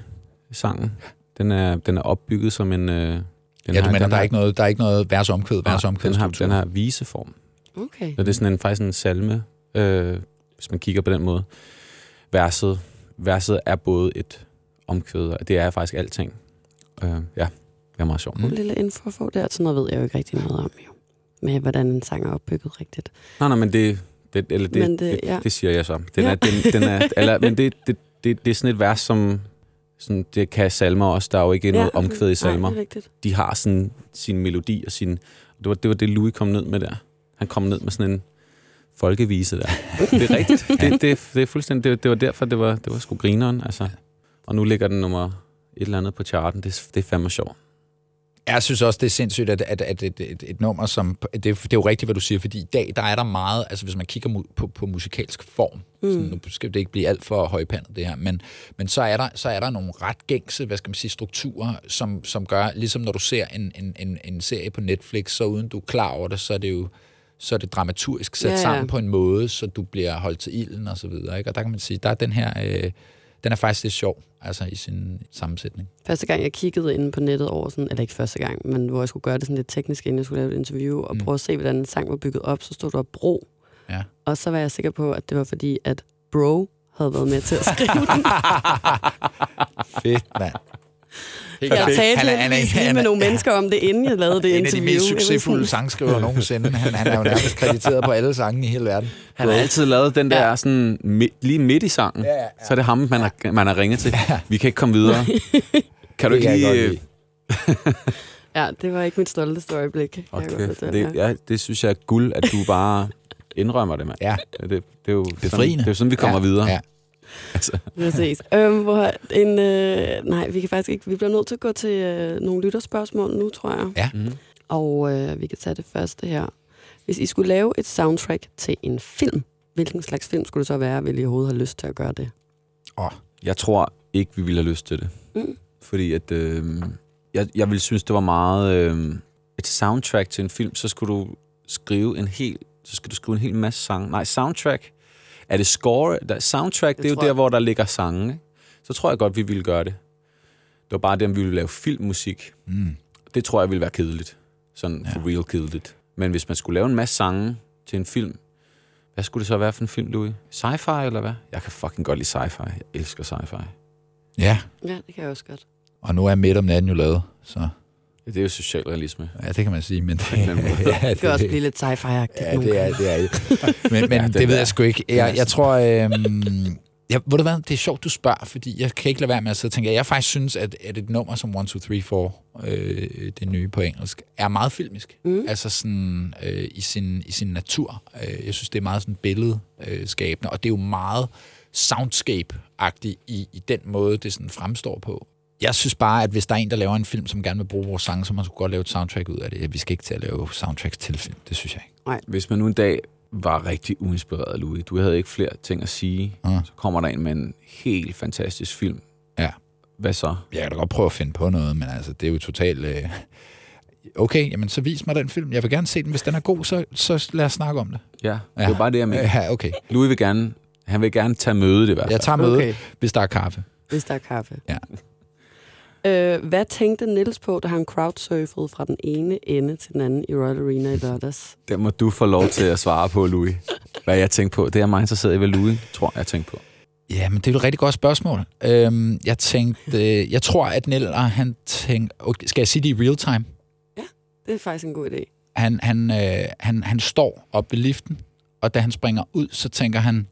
sangen. Den er, den er opbygget som en... Øh, den ja, du har- mener, den der er ikke noget, der er ikke noget vers omkvæd, vers omkvæd. den har, den har viseform. Okay. Så det er sådan en, faktisk en salme, øh, hvis man kigger på den måde. Verset, verset er både et omkvæd, og det er faktisk alting. Øh, ja, det er meget sjovt. En lille info at få der, sådan noget ved jeg jo ikke rigtig noget om, jo. Med hvordan en sang er opbygget rigtigt. Nej, nej, men det, det, eller det, Men det, det- det, ja. det siger jeg så. Den Ja. er, den, den er, eller, men det, det, det, det er sådan et vers, som sådan, det kan salmer også. Der er jo ikke noget omkvæd i salmer. Nej, de har sådan sin melodi og sin... Det var, det var det, Louis kom ned med der. Han kom ned med sådan en folkevise der. Det er rigtigt. Det, det, det er fuldstændig... Det, det var derfor, det var, det var sgu grineren, altså. Og nu ligger den nummer et eller andet på charten. Det, det er fandme sjovt. Jeg synes også, det er sindssygt, at, at, at et, et, et nummer som... Det, det er jo rigtigt, hvad du siger, fordi i dag, der er der meget... Altså, hvis man kigger mu- på, på musikalsk form, mm. sådan, nu skal det ikke blive alt for højpandet, det her, men, men så, er der, så er der nogle ret gængse, hvad skal man sige, strukturer, som, som gør, ligesom når du ser en, en, en, en serie på Netflix, så uden du er klar over det, så er det jo så er det dramaturgisk sat Ja, ja, sammen på en måde, så du bliver holdt til ilden og så videre. Ikke? Og der kan man sige, der er den her... Øh, den er faktisk lidt sjov, altså i sin sammensætning. Første gang, jeg kiggede inde på nettet over sådan, eller ikke første gang, men hvor jeg skulle gøre det sådan lidt teknisk, inden jeg skulle lave et interview, og Mm. prøve at se, hvordan en sang var bygget op, så stod der bro. Ja. Og så var jeg sikker på, at det var fordi, at bro havde været med til at skrive den. Fedt, mand. Jeg talte Han er- han er- lige han med er- nogle mennesker om det, inden jeg lavede det en af de interview. mest succesfulde sådan, sangskrivere nogensinde. Han, han er jo nærmest krediteret på alle sangene i hele verden. Han har altid lavet den der Ja. sådan, midt, lige midt i sangen. Ja, ja, ja. Så er det ham, man har, man har ringet til. Vi kan ikke komme videre. Kan du Det ikke lige... øh. Ja, det var ikke mit stolteste øjeblik. Okay, det, ja, det synes jeg er guld, at du bare indrømmer det, mand. Ja, Det, det, er jo sådan, befriende. det er jo sådan, vi kommer ja, videre. Ja. Altså, Præcis. Øhm, hvor en, øh, nej, vi kan faktisk ikke. Vi bliver nødt til at gå til øh, nogle lytterspørgsmål nu, tror jeg. Ja. mm. Og øh, vi kan tage det første her. Hvis I skulle lave et soundtrack til en film, hvilken slags film skulle det så være, vil I overhovedet have lyst til at gøre det? Jeg tror ikke, vi ville have lyst til det. Mm. Fordi at... Øh, jeg, jeg ville synes, det var meget... Øh, et soundtrack til en film, så skulle du skrive en hel, så skal du skrive en hel masse sange. Nej, soundtrack. Er det score? Der, soundtrack, det, det er jo der, jeg. hvor der ligger sange. Ikke? Så tror jeg godt, vi ville gøre det. Det var bare det, om vi ville lave filmmusik. Mm. Det tror jeg ville være kedeligt. Sådan ja. for real kedeligt. Men hvis man skulle lave en masse sange til en film, hvad skulle det så være for en film, Louis? Sci-fi eller hvad? Jeg kan fucking godt lide sci-fi. Jeg elsker sci-fi. Ja, Ja, det kan jeg også godt. og nu er midt om natten jo lavet, så Det er jo socialrealisme. ja, det kan man sige, men det, ja, Det kan også blive lidt sci-fi-agtigt Ja, nogle det er, det er det. Men, men Ja, ja, den det ved jeg sgu ikke. Jeg, jeg tror... Øhm, jeg, ved du hvad, det er sjovt, du spørger, fordi jeg kan ikke lade være med at sidde og tænke, at jeg faktisk synes, at, at et nummer som 1, 2, 3, 4, øh, det nye på engelsk, er meget filmisk. Mm. Altså sådan øh, i, sin, i sin natur. Øh, jeg synes, det er meget sådan billedskabende, og det er jo meget soundscape-agtigt i, i den måde, det sådan fremstår på. Jeg synes bare, at hvis der er en, der laver en film, som gerne vil bruge vores sange, så man skulle godt lave et soundtrack ud af det. Vi skal ikke til at lave soundtracks til film, det synes jeg ikke. Hvis man nu en dag var rigtig uinspireret, Louis, du havde ikke flere ting at sige, Ja. så kommer der en med en helt fantastisk film. Ja. Hvad så? Jeg kan da godt prøve at finde på noget, men altså, det er jo totalt... Øh... Okay, jamen så vis mig den film. Jeg vil gerne se den. Hvis den er god, så, så lad os snakke om det. Ja, det er bare det, jeg mener. Ja, okay. Louis vil gerne, han vil gerne tage mødet i hvert fald. Jeg tager møde, okay. hvis der er kaffe. hvis der er kaffe. Ja. Øh, hvad tænkte Nils på, da han crowdsurfede fra den ene ende til den anden i Royal Arena i lørdags? Det må du få lov til at svare på, Louis. Hvad jeg tænkte på. Det er mig interesseret i, hvad Louis tror, jeg tænkte på. Ja, men det er et rigtig godt spørgsmål. Øhm, jeg tænkte... Øh, jeg tror, at Neller, han tænkte... Okay, skal jeg sige det i real time? Det er faktisk en god idé. Han, han, øh, han, han står op ved liften, og da han springer ud, så tænker han,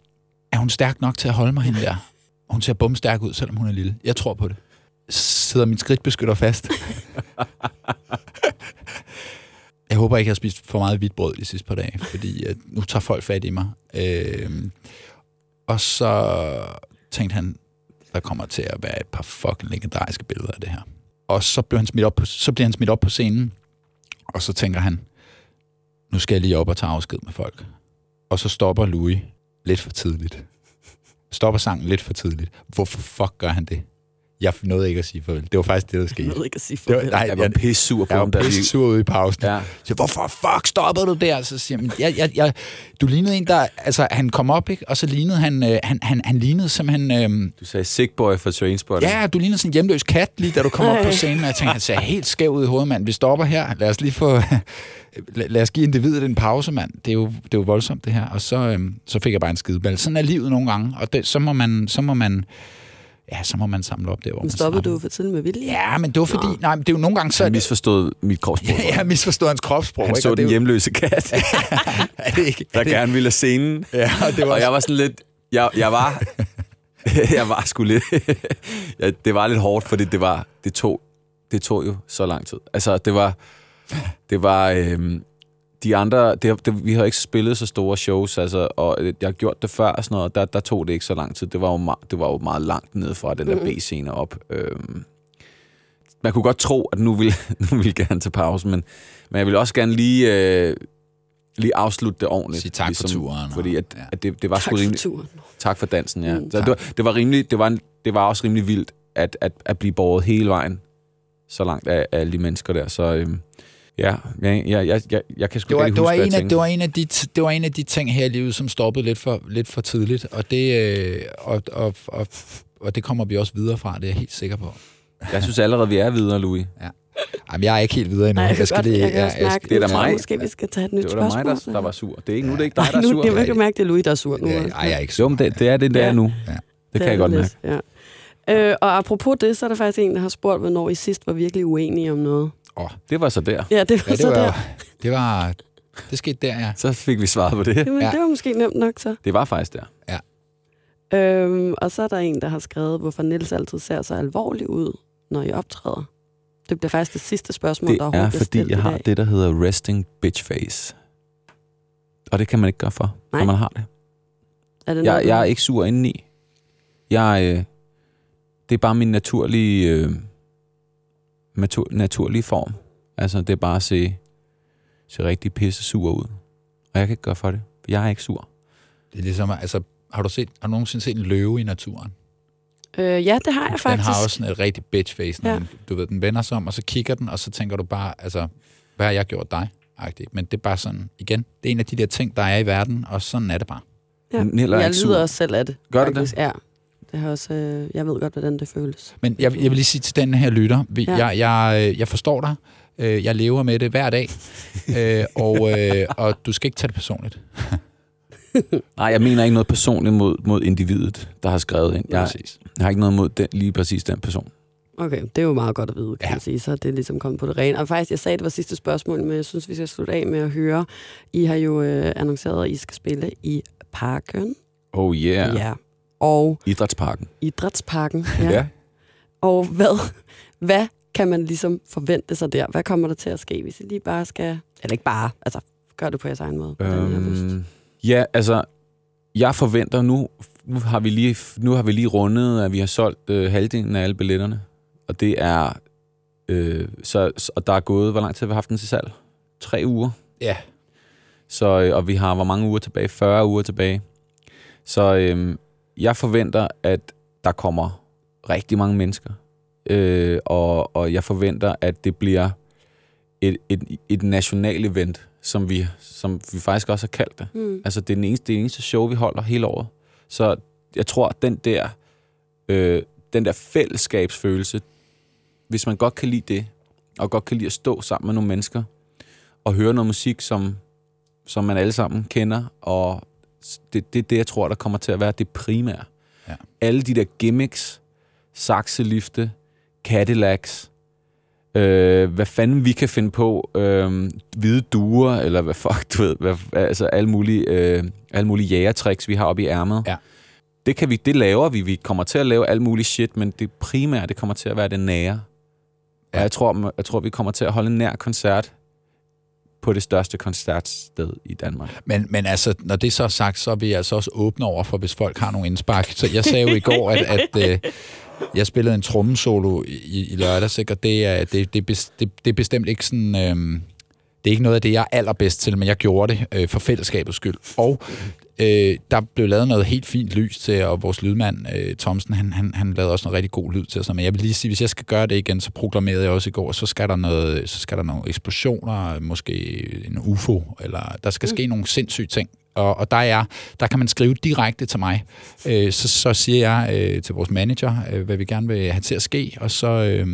er hun stærk nok til at holde mig hende der? Hun ser bumstærk ud, selvom hun er lille. Jeg tror på det. Sidder min skridtbeskytter fast? jeg håber ikke, jeg har spist for meget hvidt brød de sidste par dage, fordi at nu tager folk fat i mig. Øh, og så tænkte han, der kommer til at være et par fucking legendariske billeder af det her. Og så bliver han smidt op på, så bliver han smidt op på scenen, og så tænker han, nu skal jeg lige op og tage afsked med folk. Og så stopper Louis lidt for tidligt. Stopper sangen lidt for tidligt. Hvorfor fuck gør han det? Jeg nåede ikke at sige farvel. Det var faktisk det, der skete. Jeg ved ikke at sige Det var, farvel. nej, Jeg var pisse sur på jeg da vi... pisse sur ude i pausen. Ja. Så, hvorfor fuck stoppede du der? Så siger jeg, jeg, jeg, jeg, du lignede en, der... Altså, han kom op, ikke? Og så lignede han... Øh, han, han, han lignede simpelthen... Øh, Du sagde sick boy for Trainspotting. ja, du lignede sådan en hjemløs kat, lige da du kom op på scenen. Og jeg tænkte, han ser helt skæv ud i hovedet, mand. Vi stopper her. Lad os lige få... lad, os give individet en pause, mand. Det er jo, det er jo voldsomt, det her. Og så, øhm, så fik jeg bare en skideball. Sådan er livet nogle gange. Og det, så må man... Så må man Ja, så må man samle op der, hvor Men man stoppede du for tidligt med vilje? Ja, men det var fordi... Nej, men det er jo nogle gange så... Han misforstod mit kropssprog. Ja, jeg har misforstået hans kropssprog. Han ikke? så den er jo- hjemløse kat, Er det ikke? der er det, gerne ville have scenen. Ja, og det var Og jeg var sådan lidt... Jeg, jeg var... jeg var sgu lidt... ja, det var lidt hårdt, fordi det var... Det tog, det tog jo så lang tid. Altså, det var... Det var... Øhm, de andre... Det, det, vi har ikke spillet så store shows, altså, og jeg har gjort det før og sådan noget, der, der tog det ikke så lang tid. Det var jo, meget, det var jo meget langt ned fra den der B-scene op. Øhm, man kunne godt tro, at nu ville, nu ville jeg gerne til pause, men, men jeg vil også gerne lige, øh, lige afslutte det ordentligt. Sige tak for turen, Fordi at, ja. at det, det var Tak sgu for rimelig, turen. Tak for dansen, ja. Mm, Mm, så det, var, det var rimelig, det var, en, det var også rimelig vildt at, at, at blive båret hele vejen så langt af, af alle de mennesker der. Så øhm, ja, jeg, jeg, jeg, jeg, jeg kan sgu det var, ikke det, var huske, en jeg af, det, var en af de, det var en af de ting her i livet, som stoppede lidt for, lidt for tidligt, og det, øh, og, og, og, og det kommer vi også videre fra, det er jeg helt sikker på. Jeg synes allerede, vi er videre, Louis. Jamen, jeg er ikke helt videre endnu. Nej, jeg kan, skal godt, lige- jeg ja, jeg mærke, skal- det er da nu jeg mig. Måske vi skal tage et nyt Det var da spørgsmål. mig, der, der var sur. Det er ikke, nu er det ikke dig, der er nu, sur. det, jeg kan mærke, det er Louis, der er sur nu. Ja, altså. ej, jeg er ikke Jo, men det, det er det, der Ja. er nu. Ja. Det kan jeg godt mærke. lidt, Ja. Øh, og apropos det, så er der faktisk en, der har spurgt, hvornår I sidst var virkelig uenige om noget. Det var så der. Ja, det var Ja, det så var, der. det var, det skete der, ja. Så fik vi svaret på det. Jamen, Ja. Det var måske nemt nok så. Det var faktisk der. Øhm, og så er der en, der har skrevet, hvorfor Niels altid ser så alvorlig ud, når I optræder. Det bliver faktisk det sidste spørgsmål, Det der er, overhovedet bliver fordi jeg har det, der hedder resting bitch face. Og det kan man ikke gøre for, Nej. når man har det. Er det Jeg, noget, jeg er ikke sur indeni. Jeg, øh, det er bare min naturlige, øh, natur, naturlige form. Altså, det er bare at se, se rigtig pisse sur ud. Og jeg kan ikke gøre for det. for Jeg er ikke sur. Det er ligesom, altså, har du, set, har du nogensinde set en løve i naturen? Øh, ja, det har jeg Den faktisk. har også sådan et rigtig bitch face, når Ja. den, du ved, den vender sig om, og så kigger den, og så tænker du bare, altså, hvad har jeg gjort dig? Agtigt. Men det er bare sådan, igen, det er en af de der ting, der er i verden, og sådan er det bare. Ja. Jeg sur. lider også selv af det. Gør du faktisk. Ja. Det har også, øh, jeg ved godt, hvordan det føles. Men jeg, jeg vil lige sige til den her lytter, vi, Ja. jeg, jeg, øh, jeg forstår dig, Øh, jeg lever med det hver dag, øh, og, øh, og du skal ikke tage det personligt. Nej, jeg mener ikke noget personligt mod, mod individet, der har skrevet ind. Jeg, Præcis. jeg har ikke noget mod den, lige præcis den person. Okay, det er jo meget godt at vide, kan ja. Man sige. Så er det ligesom kommet på det rene. Og faktisk, jeg sagde, det var sidste spørgsmål, men jeg synes, vi skal slutte af med at høre. I har jo øh, annonceret, at I skal spille i Parken. Oh yeah. ja. Og Idrætsparken. Idrætsparken. Ja. Og hvad, hvad kan man ligesom forvente sig der? Hvad kommer der til at ske, hvis I lige bare skal... Eller ikke bare, altså gør det på jeres egen måde. Øhm, ja, altså, jeg forventer nu, nu har vi lige, nu har vi lige rundet, at vi har solgt øh, halvdelen af alle billetterne. Og det er, øh, så, så- og der er gået, hvor lang tid har vi haft den til salg? Tre uger. Ja. Så, øh, og vi har hvor mange uger tilbage? 40 uger tilbage. Så øh, jeg forventer, at der kommer rigtig mange mennesker. Øh, og, og jeg forventer, at det bliver et, et, et national event, som vi, som vi faktisk også har kaldt det. Hmm. Altså, det er den eneste, det eneste show, vi holder hele året. Så jeg tror, at den der, øh, den der fællesskabsfølelse, hvis man godt kan lide det, og godt kan lide at stå sammen med nogle mennesker, og høre noget musik, som, som man alle sammen kender, og det, det er det, jeg tror, der kommer til at være det primære. Ja. Alle de der gimmicks, sakselifte, Cadillacs, øh, hvad fanden vi kan finde på, øh, hvide duer, eller hvad fuck, du ved, hvad, altså alle mulige, øh, alle mulige jægertricks, vi har oppe i ærmet. Ja. Det, kan vi, det laver vi. Vi kommer til at lave alt muligt shit, men det primære, det kommer til at være det nære. Ja. Og jeg tror, jeg tror, vi kommer til at holde en nær koncert på det største koncertsted i Danmark. Men, men altså, når det så er sagt, så er vi altså også åbne over for, hvis folk har nogle indspark. Så jeg sagde jo i går, at, at øh, jeg spillede en trommesolo i, i lørdags, ikke? og det er, det, det, det, det er bestemt ikke sådan... Øh, det er ikke noget af det, jeg er allerbedst til, men jeg gjorde det øh, for fællesskabets skyld. Og øh, der blev lavet noget helt fint lys til, og vores lydmand, øh, Thomsen, han, han, han lavede også noget rigtig god lyd til os. Men jeg vil lige sige, hvis jeg skal gøre det igen, så proklamerede jeg også i går, så skal der, noget, så skal der nogle eksplosioner, måske en UFO, eller der skal ske nogle sindssyge ting. Og, og der, er, der kan man skrive direkte til mig. Øh, så, så siger jeg øh, til vores manager, øh, hvad vi gerne vil have til at ske, og så øh,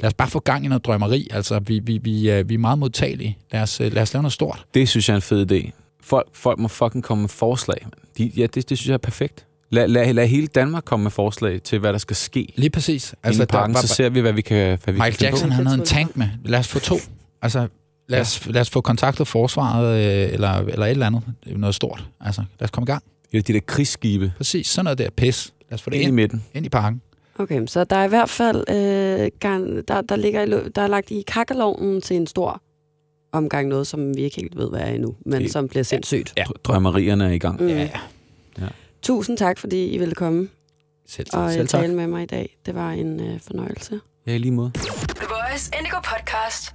lad os bare få gang i noget drømmeri. Altså, vi, vi, vi, er, vi er meget modtagelige. Lad os, øh, lad os lave noget stort. Det synes jeg er en fed idé. Folk, folk må fucking komme med forslag. De, ja, det, det synes jeg er perfekt. Lad, lad, lad hele Danmark komme med forslag til, hvad der skal ske. Lige præcis. Altså, I parken, så ser vi, hvad vi kan, hvad vi Michael kan Jackson, på. han havde en tank med. Lad os få to. Altså, lad os, lad os få kontaktet forsvaret, øh, eller, eller et eller andet. Det er noget stort. Altså, lad os komme i gang. Ja, de der krigsskibe Præcis, sådan noget der pis. Lad os få det ind i ind, midten. ind i parken. Okay, så der er i hvert fald øh, gang, der, der, ligger i, der er lagt i kakkelovnen til en stor omgang noget, som vi ikke helt ved, hvad er endnu, men Det- som bliver sindssygt. Ja. Drømmerierne er i gang. Mm. Ja. Tusind tak, fordi I ville komme Selv, og selv øh, tak. tale med mig i dag. Det var en øh, fornøjelse. Ja, i lige måde. The Voice Indigo Podcast.